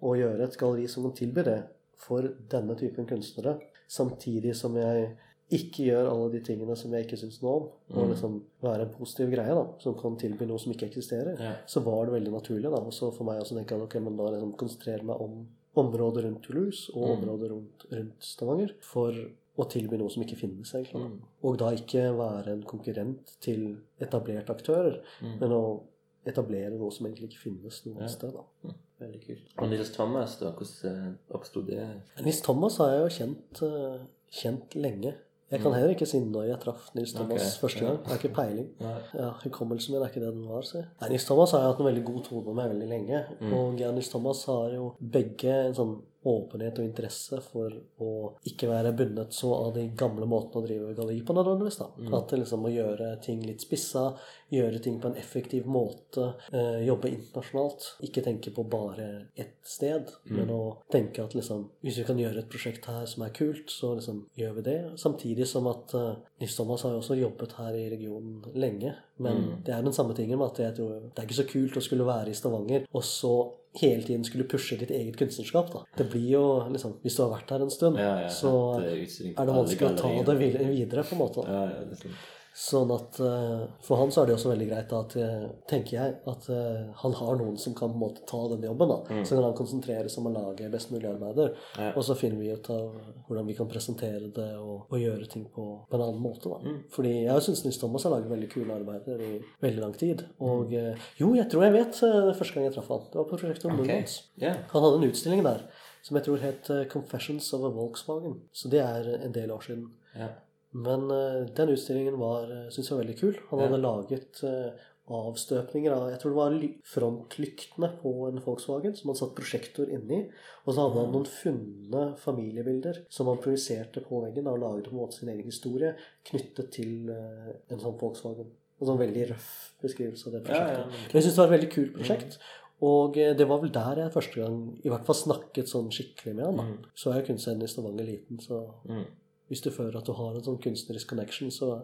å gjøre et galleri som kan tilby det for denne typen kunstnere, samtidig som jeg ikke gjør alle de tingene som jeg ikke syns noe om, og Mm. liksom være en positiv greie da, som kan tilby noe som ikke eksisterer, Ja. så var det veldig naturlig. da, Og så for meg også tenke at ok, men da liksom konsentrere meg om området rundt Toulouse og Mm. området rundt, rundt Stavanger for å tilby noe som ikke finnes, egentlig. Mm. Og da ikke være en konkurrent til etablerte aktører, Mm. men å etablere noe som egentlig ikke finnes noe Ja. sted. da. Veldig kult. Og Nils Thomas, da? Hvordan eh, oppsto det? Nils Thomas har jeg jo kjent, eh, kjent lenge. Jeg kan heller ikke si når jeg traff Nils Thomas okay. Første gang. Jeg har ikke peiling. Ja, Hukommelsen min er ikke det den var. Så. Nei, Nils Thomas har jeg hatt en veldig god tone med veldig lenge. Mm. Og jeg og Nils Thomas har jo begge en sånn åpenhet og interesse for å ikke være bundet så av de gamle måtene å drive galleri på nødvendigvis. da. Mm. At det liksom å gjøre ting litt spissa, gjøre ting på en effektiv måte, eh, jobbe internasjonalt. Ikke tenke på bare ett sted, Mm. men å tenke at liksom hvis vi kan gjøre et prosjekt her som er kult, så liksom gjør vi det. Samtidig som at eh, Nils Thomas har jo også jobbet her i regionen lenge. Men Mm. det er den samme tingen med at jeg tror det er ikke så kult å skulle være i Stavanger og så hele tiden skulle pushe ditt eget kunstnerskap. da. Det blir jo liksom Hvis du har vært her en stund, Ja, ja, så det er, er det vanskelig å ta det videre, på en måte. Ja, ja, det er sant. Sånn at eh, For han så er det også veldig greit at eh, tenker jeg, at eh, han har noen som kan på en måte ta den jobben. da. Så kan han konsentrere seg om å lage best mulig arbeider. Mm. Ja. Og så finner vi ut av hvordan vi kan presentere det og, og gjøre ting på, på en annen måte. da. Mm. Fordi jeg syns Nils Thomas har laget veldig kule arbeider i veldig lang tid. Mm. Og jo, jeg tror jeg vet det første gang jeg traff han. Det var på prosjektet om okay. Yeah. Han hadde en utstilling der som jeg tror het 'Confessions of a Volkswagen'. Så det er en del år siden. ja. Men eh, den utstillingen var, syns synes jeg var veldig kul. Han Ja. hadde laget eh, avstøpninger av Jeg tror det var frontlyktene på en Volkswagen som han satt prosjektor inni. Og så hadde han noen funne familiebilder som han projiserte på veggen og laget på en måte sin egen historie knyttet til eh, en sånn Volkswagen. En sånn veldig røff beskrivelse av det prosjektet. ja. Men jeg syns det var et veldig kult prosjekt. Og eh, det var vel der jeg første gang i hvert fall snakket sånn skikkelig med han. da. Så er jeg kunstscenen i Stavanger liten, så Mm. Hvis du føler at du har en sånn kunstnerisk connection, så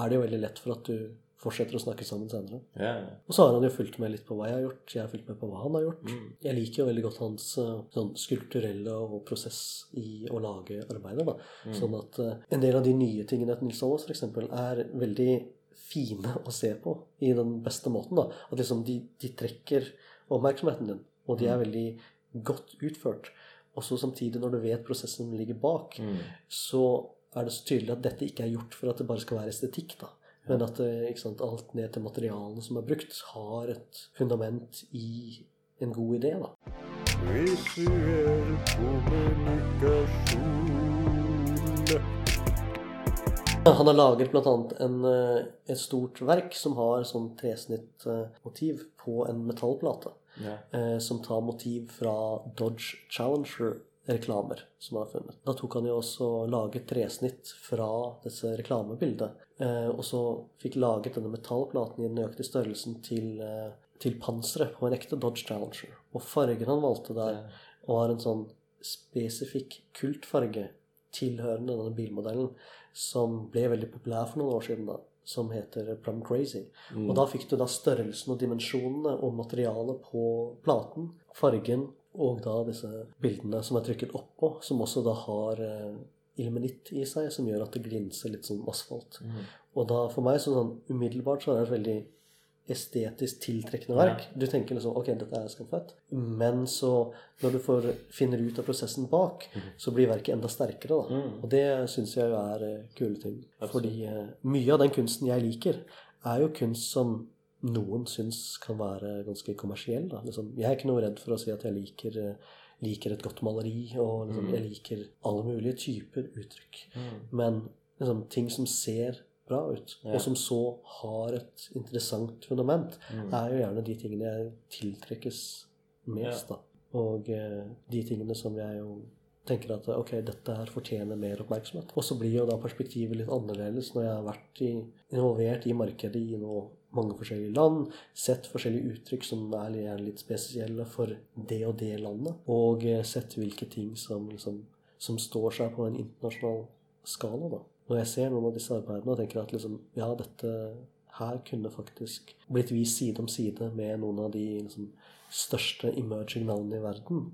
er det jo veldig lett for at du fortsetter å snakke sammen senere. Ja. Og så har han jo fulgt med litt på hva jeg har gjort. Jeg har fulgt med på hva han har gjort. Mm. Jeg liker jo veldig godt hans eh, sånn skulpturelle og prosess i å lage arbeidet. da. Mm. Sånn at uh, en del av de nye tingene til Nils Aas f.eks. er veldig fine å se på i den beste måten. da. At liksom de, de trekker oppmerksomheten din, og de er Mm. veldig godt utført. Og så samtidig, når du vet prosessen som ligger bak, Mm. så er det så tydelig at dette ikke er gjort for at det bare skal være estetikk. da. Men at eh, sant, alt ned til materialene som er brukt, har et fundament i en god idé. da. Visuell kommunikasjon. Han har laget bl.a. En, eh, et stort verk som har sånn tresnittmotiv på en metallplate. Ja. eh, som tar motiv fra Dodge Challenger-reklamer som han har funnet. Da tok han jo også laget tresnitt fra disse reklamebildene. Eh, og så fikk laget denne metallplaten i den økte størrelsen til, eh, til panseret på en ekte Dodge Challenger. Og fargen han valgte der, var en sånn spesifikk kultfarge tilhørende denne bilmodellen, som ble veldig populær for noen år siden, da, som heter Plum Crazy. Og da fikk du da størrelsen og dimensjonene og materialet på platen, fargen, og da disse bildene som er trykket oppå, som også da har eh, ilmenitt i seg, som gjør at det glinser litt som asfalt. Og da for meg så sånn umiddelbart så er det et veldig estetisk tiltrekkende verk. Du tenker liksom ok, dette er skamfett. Men så, når du får, finner ut av prosessen bak, så blir verket enda sterkere. da. Og det syns jeg jo er eh, kule ting. Fordi eh, mye av den kunsten jeg liker, er jo kunst som noen syns kan være ganske kommersiell. Da. Liksom, jeg er ikke noe redd for å si at jeg liker, eh, liker et godt maleri, og liksom, jeg liker alle mulige typer uttrykk. Men liksom, ting som ser bra ut, og som så har et interessant fundament, er jo gjerne de tingene jeg tiltrekkes mest. da. Og eh, de tingene som jeg jo tenker at ok, dette her fortjener mer oppmerksomhet. Og så blir jo da perspektivet litt annerledes når jeg har vært i, involvert i markedet i nå mange forskjellige land, sett forskjellige uttrykk som er gjerne litt spesielle for det og det landet, og eh, sett hvilke ting som, liksom, som står seg på en internasjonal skala. da. Når jeg ser noen av disse arbeidene og tenker at liksom, ja, dette her kunne faktisk blitt vist side om side med noen av de liksom, største emerging navnene i verden,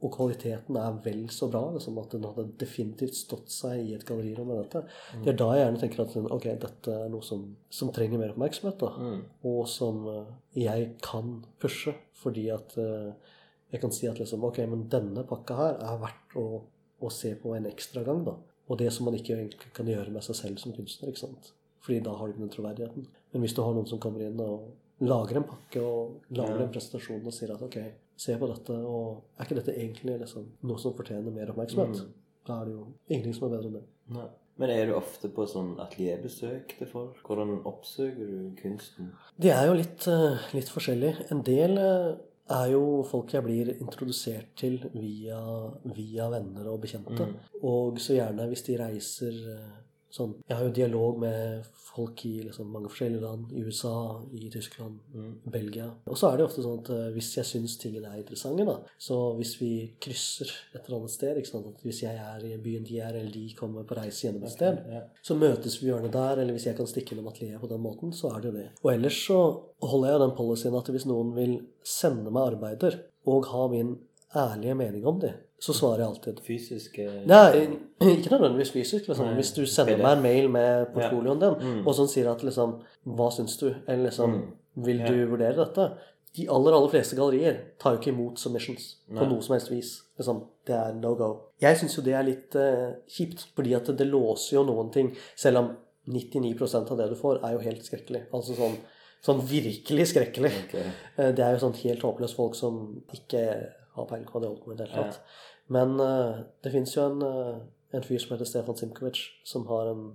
og kvaliteten er vel så bra, liksom, at den hadde definitivt stått seg i et gallerirom med dette. Det er da jeg gjerne tenker at ok, dette er noe som, som trenger mer oppmerksomhet, da. og som eh, jeg kan pushe, fordi at eh, jeg kan si at liksom, ok, men denne pakka her er verdt å, å se på en ekstra gang, da. Og det som man ikke egentlig kan gjøre med seg selv som kunstner, ikke sant. Fordi da har du ikke den troverdigheten. Men hvis du har noen som kommer inn og lager en pakke og lager en presentasjon og sier at ok, se på dette, og er ikke dette egentlig liksom noe som fortjener mer oppmerksomhet? Da er det jo ingenting som er bedre enn det. Nei. Men er du ofte på sånn atelierbesøk til folk? Hvordan oppsøker du kunsten? Det er jo litt, eh, litt forskjellig. En del eh, er jo folk jeg blir introdusert til via, via venner og bekjente. Og så gjerne hvis de reiser eh, sånn Jeg har jo dialog med folk i liksom mange forskjellige land. I USA, i Tyskland, Belgia. Og så er det ofte sånn at uh, hvis jeg syns tingene er interessante, da Så hvis vi krysser et eller annet sted ikke sant? At Hvis jeg er i byen de er, eller de kommer på reise gjennom et sted, så møtes vi gjerne der. Eller hvis jeg kan stikke innom atelieret på den måten, så er det jo det. Og ellers så holder jeg den policyen at hvis noen vil sende meg arbeider og ha min ærlige mening om det, så svarer jeg alltid. Fysiske Nei, ikke nødvendigvis fysisk. Liksom. Nei, Hvis du sender meg en mail med portfolioen din, Mm. og sånn sier at liksom Hva syns du? Eller liksom Vil Ja. du vurdere dette? De aller aller fleste gallerier tar jo ikke imot submissions på noe som helst vis. Liksom, det er no go. Jeg syns jo det er litt uh, kjipt, fordi at det låser jo noen ting. Selv om 99% av det du får, er jo helt skrekkelig. Altså sånn, sånn virkelig skrekkelig. Okay. Uh, Det er jo sånn helt håpløse folk som ikke har peiling på hva de holder på med i det hele tatt. Men eh, det fins jo en, eh, en fyr som heter Stefan Simkovic, som har en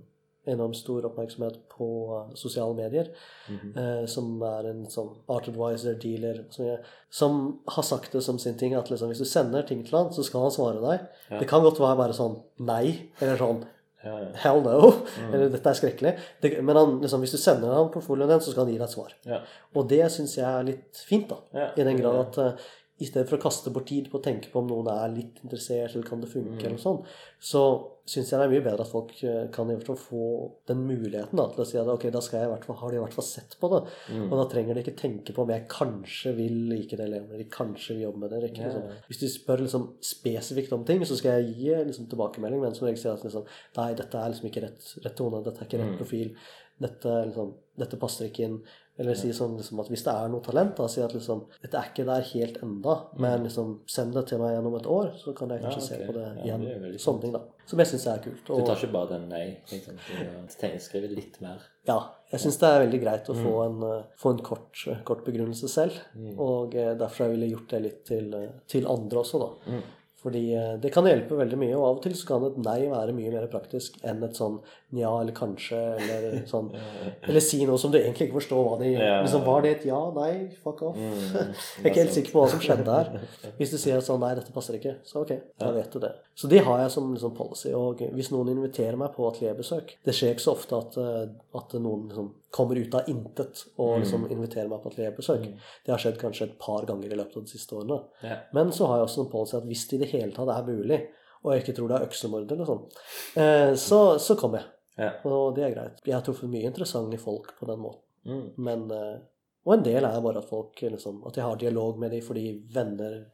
enormt stor oppmerksomhet på eh, sosiale medier. eh, som er en sånn art advisor, dealer, som, som har sagt det som sin ting at liksom, hvis du sender ting til han, så skal han svare deg. Det kan godt være bare sånn nei, eller sånn Ja, ja. Hell no! Eller dette er skrekkelig. Det, men han, liksom, hvis du sender han portfolioen din, så skal han gi deg et svar. Ja. Og det syns jeg er litt fint, da. Ja. I den grad at uh, i stedet for å kaste bort tid på å tenke på om noen er litt interessert, eller kan det funke, Mm. eller sånn, så syns jeg det er mye bedre at folk eh, kan i hvert fall få den muligheten da, til å si at ok, da skal jeg i hvert fall, har de i hvert fall sett på det. Mm. Og da trenger de ikke tenke på om jeg kanskje vil like det, eller om de kanskje vil jobbe med det. eller Ikke, liksom. yeah. Hvis de spør liksom spesifikt om ting, så skal jeg gi liksom, tilbakemelding, men som regel sier at liksom, nei, dette er liksom ikke rett, rett tone, dette er ikke rett Mm. profil, dette, liksom, dette passer ikke inn. Eller si sånn liksom, at hvis det er noe talent, da si at liksom Dette er ikke der helt enda, men liksom send det til meg gjennom et år, så kan jeg kanskje ja, okay. se på det Ja, igjen. det er Sånne ting, da. Som jeg syns er kult. Du tar ikke bare den nei. Liksom. Du skriver litt mer. Ja, jeg syns det er veldig greit å få Mm. en, eh, få en kort, kort begrunnelse selv. Og eh, derfor har jeg ville gjort det litt til, eh, til andre også, da. Mm. Fordi det kan hjelpe veldig mye, og av og til så kan et nei være mye mer praktisk enn et sånn nja eller kanskje, eller *laughs* sånn Eller si noe som du egentlig ikke forstår hva de gjør. liksom, Var det et ja, nei, fuck off? Mm. *laughs* jeg er ikke helt sikker på hva som skjedde her. *laughs* Hvis du sier sånn nei, dette passer ikke, så ok, da vet du det. Så det har jeg som liksom, policy. Og hvis noen inviterer meg på atelierbesøk Det skjer ikke så ofte at, eh, at noen liksom kommer ut av intet og liksom inviterer meg på atelierbesøk. Det har skjedd kanskje et par ganger i løpet av de siste årene. Men så har jeg også en policy at hvis det i det hele tatt er mulig, og jeg ikke tror det er øksemord eller sånn, eh, så, så kommer jeg. Ja. Og det er greit. Jeg har truffet mye interessante folk på den måten. Mm. Men, eh, og en del er bare at folk liksom, At jeg har dialog med dem fordi venner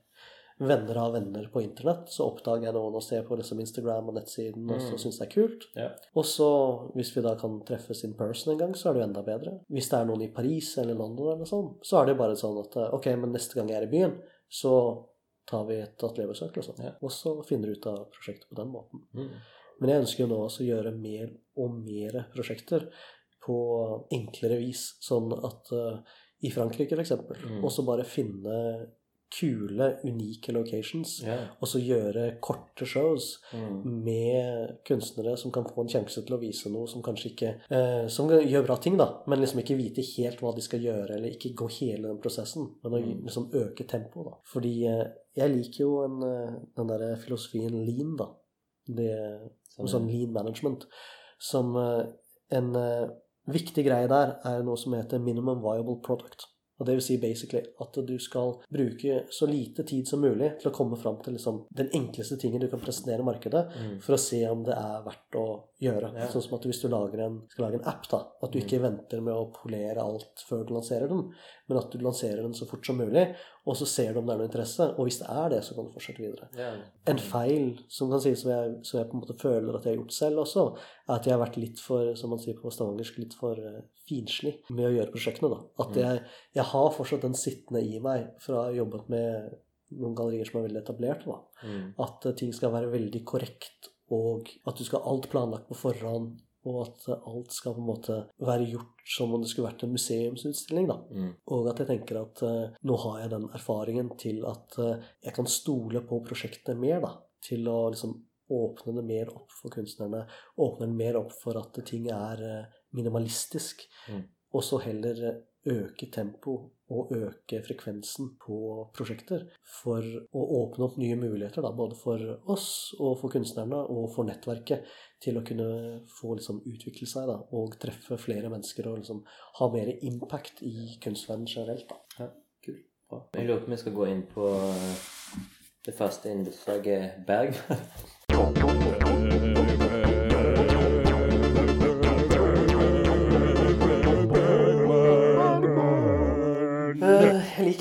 venner av venner på internett. Så oppdager jeg noen og ser på liksom Instagram og nettsiden, og så syns det er kult. Ja. Og så, hvis vi da kan treffes in person en gang, så er det jo enda bedre. Hvis det er noen i Paris eller London eller sånn, så er det jo bare sånn at eh, ok, men neste gang jeg er i byen, så tar vi et atelierbesøk, liksom. Ja. Og så finner du ut av prosjektet på den måten. Mm. Men jeg ønsker jo nå også å gjøre mer og mer prosjekter på enklere vis, sånn at uh, i Frankrike f.eks. Mm. også bare finne kule, unike locations, Yeah. og så gjøre korte shows Mm. med kunstnere som kan få en sjanse til å vise noe som kanskje ikke eh, Som gjør bra ting, da, men liksom ikke vite helt hva de skal gjøre, eller ikke gå hele den prosessen, men å Mm. liksom øke tempoet, da. Fordi eh, jeg liker jo en, eh, den derre filosofien lean, da. Det, Sånn, sånn lead management. Som eh, en eh, viktig greie der er noe som heter minimum viable product. Og det vil si basically at du skal bruke så lite tid som mulig til å komme fram til liksom, den enkleste tingen du kan presentere i markedet, Mm. for å se om det er verdt å gjøre. Ja. Sånn som at hvis du lager en, skal lage en app, da, at du ikke venter med å polere alt før du lanserer den, men at du lanserer den så fort som mulig, og så ser du om det er noe interesse. Og hvis det er det, så kan du fortsette videre. Ja. En feil som kan sies som jeg, som jeg på en måte føler at jeg har gjort selv også, er at jeg har vært litt for, som man sier på stavangersk, litt for uh, finslig med å gjøre prosjektene. da. At jeg, jeg har fortsatt den sittende i meg fra ha jobbet med noen gallerier som er veldig etablert. da. Mm. At eh, ting skal være veldig korrekt, og at du skal ha alt planlagt på forhånd. Og at alt skal på en måte være gjort som om det skulle vært en museumsutstilling. da. Mm. Og at jeg tenker at uh, nå har jeg den erfaringen til at uh, jeg kan stole på prosjektet mer, da. Til å liksom åpne det mer opp for kunstnerne. Åpne det mer opp for at ting er uh, minimalistisk. Mm. Og så heller øke tempo og øke frekvensen på prosjekter. For å åpne opp nye muligheter, da, både for oss og for kunstnerne og for nettverket. Til å kunne få liksom, utvikle seg da, og treffe flere mennesker og liksom, ha mer impact i kunstverdenen generelt. Da. Ja, kul. Bra. Jeg lurer på om vi skal gå inn på eh, det faste innslaget Bergman.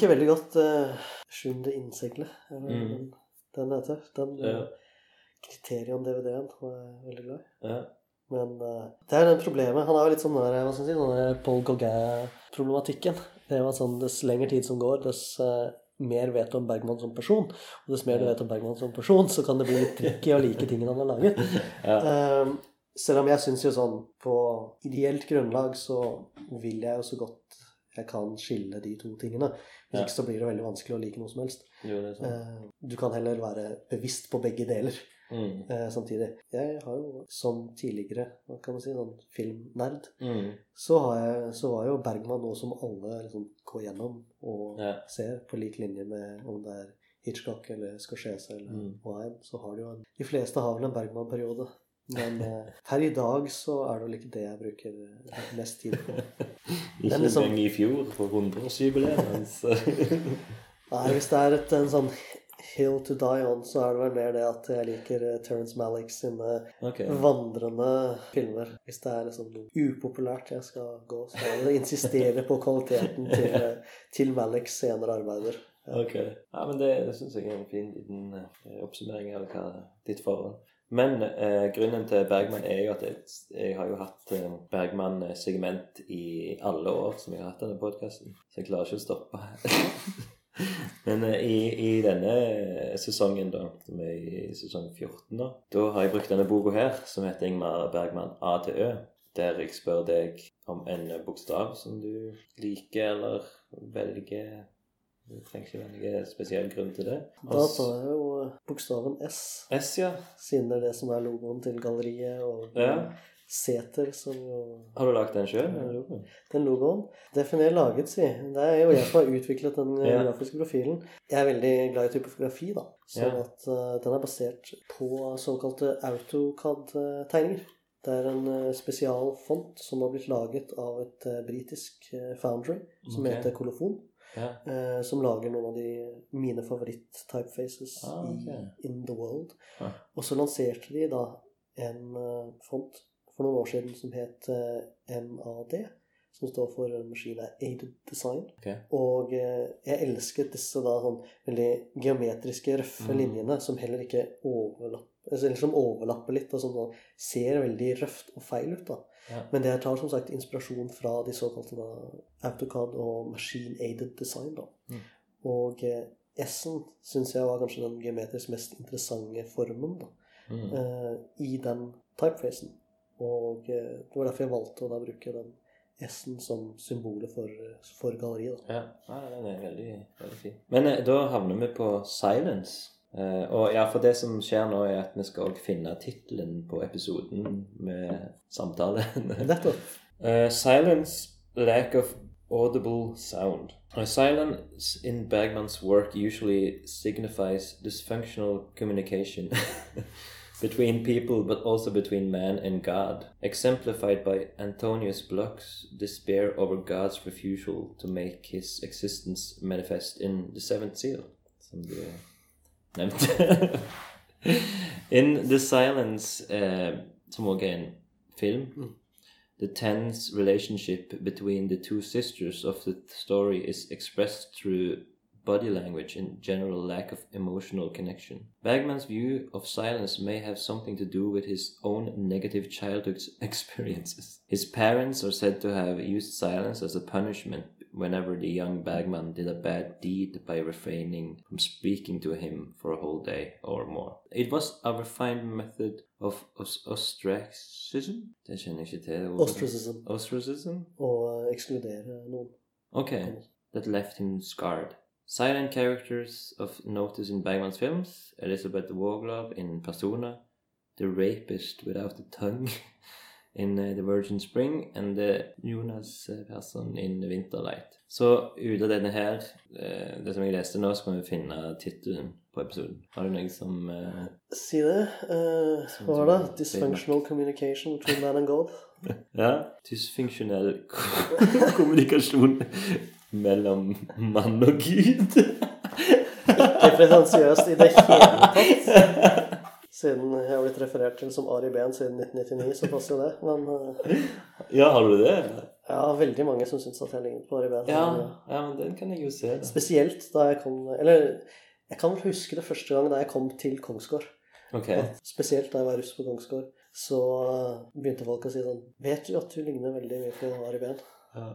Liker veldig godt uh, Sjuende innseglet. er Mm. Den, den heter. Den Ja. uh, Kriterion-DVD-en var jeg veldig glad i. Ja. Men uh, det er det problemet. Han har jo litt sånn der, hva skal jeg si, sånn der Paul Gauguin-problematikken. Det er jo sånn, Dess lengre tid som går, dess uh, mer vet du om Bergman som person. Og dess mer du vet om Bergman som person, så kan det bli litt tricky å like tingene han har laget. *laughs* Eh, selv om jeg syns jo sånn på ideelt grunnlag så vil jeg jo så godt jeg kan skille de to tingene. Hvis Ja. ikke så blir det veldig vanskelig å like noe som helst. Jo, det sånn. Eh, du kan heller være bevisst på begge deler Mm. eh, samtidig. Jeg har jo som tidligere hva kan man si, sånn filmnerd, Mm. så, har jeg, så var jo Bergman noe som alle liksom går gjennom og Ja. ser, på lik linje med om det er Hitchcock eller Scorsese eller Mm. hva enn. Så har du jo en De fleste har vel en Bergman-periode Men *laughs* eh, per i dag så er det vel ikke det jeg bruker eh, mest tid på. Ikke liksom- engang i fjor, på 100-årsjubileet hans. *laughs* Nei, hvis det er et, en sånn hill to die on, så er det vel mer det at jeg liker eh, Terence Malick sine okay. vandrende filmer. Hvis det er liksom noe upopulært jeg skal gå, så er det å insistere på kvaliteten til, *laughs* eh, til Malicks senere arbeider. Ok. Ja, men det, det syns jeg er en fin liten eh, oppsummering av hva ditt forhold. Men eh, grunnen til Bergman er jo at jeg, jeg har jo hatt eh, Bergman-segment i alle år som jeg har hatt denne podkasten, så jeg klarer ikke å stoppe. *laughs* Men eh, i, i denne sesongen, da, som er i sesong 14, da, da har jeg brukt denne boka her, som heter Ingmar Bergman A til Ø. Der jeg spør deg om en bokstav som du liker eller velger. Du trenger ikke noen spesiell grunn til det. Da tar jeg jo eh, bokstaven S, S, ja. siden det er det som er logoen til galleriet, og Ja. Seter, som jo Har du lagd den sjøl? Den logoen. Definer laget, si. Det er jo jeg som har utviklet den eh, Ja. grafiske profilen. Jeg er veldig glad i typografi, da. Sånn Ja. at uh, den er basert på såkalte AutoCAD-tegninger. Det er en uh, spesialfont som har blitt laget av et uh, britisk uh, foundry som okay. heter Kolofon. Ja. eh, som lager noen av de mine favoritt-typefaces Ah, okay. i In the World. Ah. Og så lanserte de da en uh, font for noen år siden som het uh, MAD, som står for Machine Aided Design. Okay. Og eh, jeg elsket disse da sånn veldig geometriske, røffe Mm. linjene som heller ikke overlapper eller som overlapper litt, og som da ser veldig røft og feil ut. da. Ja. Men det tar som sagt inspirasjon fra de såkalte da, AutoCAD og Machine Aided Design. da. Mm. Og eh, S-en syns jeg var kanskje den geometrisk mest interessante formen da, Mm. eh, i den typefacen. Og eh, det var derfor jeg valgte å da bruke den S-en som symbolet for, for galleriet. da. Ja, ja den er veldig, veldig fin. Men eh, da havner vi på silence. Eh, og ja, for det som skjer nå, er at vi skal finne tittelen på episoden med samtale. *laughs* Nettopp. Uh, silence, lack of audible sound. Uh, silence in Bergman's work usually signifies dysfunctional communication *laughs* between people, but also between man and God, exemplified by Antonius Bloch's despair over God's refusal to make his existence manifest in the seventh seal. Som du nevnte. *laughs* in The Silence, eh, som er en film, the tense relationship between the two sisters of the story is expressed through body language and general lack of emotional connection. Bagman's view of silence may have something to do with his own negative childhood *laughs* experiences. His parents are said to have used silence as a punishment whenever the young Bagman did a bad deed by refraining from speaking to him for a whole day or more. It was a refined method of os- ostracism? Det kjenner jeg ikke til. Ostracism. Ostracism? Og eh, ekskludere noen. Okay, that left him scarred. Silent characters of notice in Bagman's films Elizabeth Warglove in Persona, The Rapist Without a Tongue *laughs* in uh, The Virgin Spring, and the Jonas uh, Persson in Winterlight. Så ut av denne her, eh, det som jeg leste nå, så kan vi finne tittelen på episoden. Har du noe som uh, Si det. Uh, hva var det? Dysfunctional communication between man and God. *laughs* Ja. Dysfunksjonell *laughs* kommunikasjon mellom mann og Gud. Ikke pretensiøst i det hele tatt. *laughs* Siden jeg har blitt referert til som Ari Behn siden 1999, så passer jo det. Men eh, Ja, har du det? Ja, veldig mange som syns at jeg ligner på Ari Behn. Ja, ja, men den kan jeg jo se. Da. Spesielt da jeg kom Eller jeg kan vel huske det første gang da jeg kom til Kongsgård. Ok. Spesielt da jeg var russ på Kongsgård. Så eh, begynte folk å si sånn Vet du at du ligner veldig mye på Ari Behn? Ja.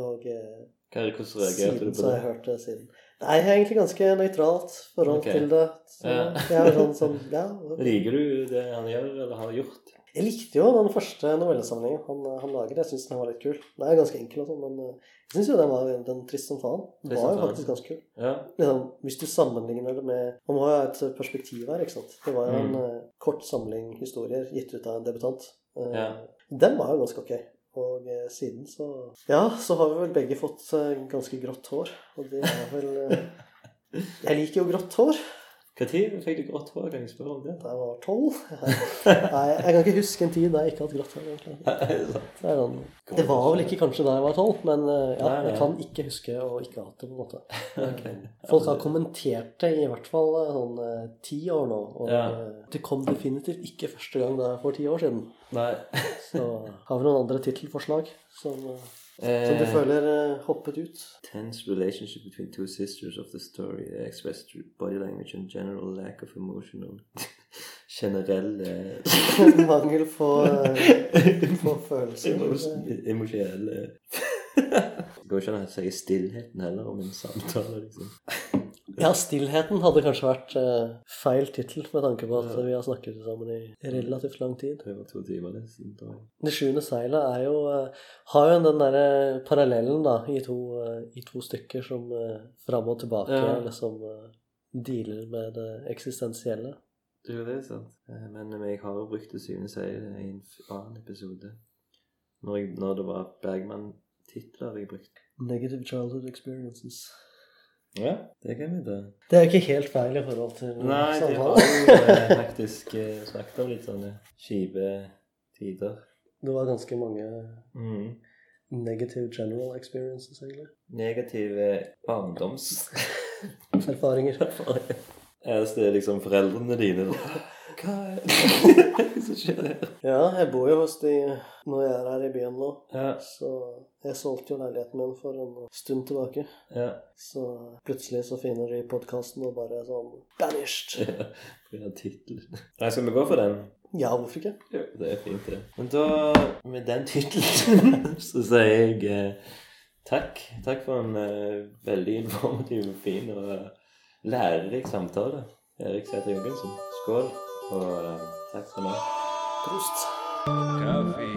Og eh, siden så har jeg hørt det siden. Nei, jeg er egentlig ganske nøytralt forhold okay. til det. Så Ja. jeg er sånn, som, *laughs* ja, Liker du det han gjør, eller har gjort? Jeg likte jo den første novellesamlingen han, han lager. Jeg syns den var litt kul. Den er ganske enkel og sånn, men eh, jeg syns jo den var den trist som faen. Den var jo faktisk ganske kul. Ja. Liksom, hvis du sammenligner det med Man må jo ha et perspektiv her, ikke sant. Det var jo en Mm. eh, kort samling historier gitt ut av en debutant. Eh, Ja. Den var jo ganske ok. Og eh, siden så Ja, så har vi vel begge fått eh, ganske grått hår. Og det er vel eh, *laughs* Jeg liker jo grått hår. Når fikk du grått hår? Kan jeg spørre om det? Da jeg var tolv. *laughs* Nei, jeg kan ikke huske en tid da jeg ikke hadde grått hår. egentlig. Det? Det, sånn, det var vel ikke kanskje da jeg var tolv, men eh, ja, jeg kan ikke huske å ikke ha hatt det. på en måte. *laughs* Folk har kommentert det i hvert fall eh, sånn eh, ti år nå. Og det kom definitivt ikke første gang da for ti år siden. Nei. Så har vi noen andre tittelforslag som, som du Eh, føler eh, hoppet ut? Tense relationship between two sisters of the story expressed through body language and general lack of emotional *laughs* Generell eh, *laughs* Mangel på, på *laughs* følelser. emo- Emosjonelle Det går ikke an å si stillheten heller om en samtale, liksom. Ja, 'Stillheten' hadde kanskje vært uh, feil tittel med tanke på at vi har snakket sammen i relativt lang tid. Det var to timer det Sint, og... Det sjuende seilet er jo uh, har jo den derre parallellen da, i to, uh, i to stykker som fram og tilbake Ja. liksom dealer med det eksistensielle. Det er jo det, sant. Eh, Men jeg har jo brukt det syvende seilet i en annen episode. Når, jeg, når det var Bergman-titler jeg brukte. Negative childhood experiences. Ja, det kan vi da. Det er ikke helt feil i forhold til Nei, det samtalen. har jo faktisk eh, snakket om litt sånne kjipe tider. Det var ganske mange Mm. negative general experiences, egentlig. Negative barndoms... *laughs* Erfaringer. *laughs* Eneste er liksom foreldrene dine. Hva er det *laughs* som skjer her? Ja, jeg bor jo hos de når jeg er her i byen nå. Ja, Så jeg solgte jo leiligheten min for en stund tilbake. ja. Så plutselig så finner de podkasten og bare sånn Banished! *laughs* Ja, av tittelen. Nei, skal vi gå for den? Ja, hvorfor ikke? Jo, det er fint, det. Men da, med den tittelen, *laughs* så sier jeg eh, takk. Takk for en eh, veldig informativ, fin og lærerik samtale. Erik Sæther Jørgensen. Skål, og eh, takk skal du ha. Prost. Kaffe,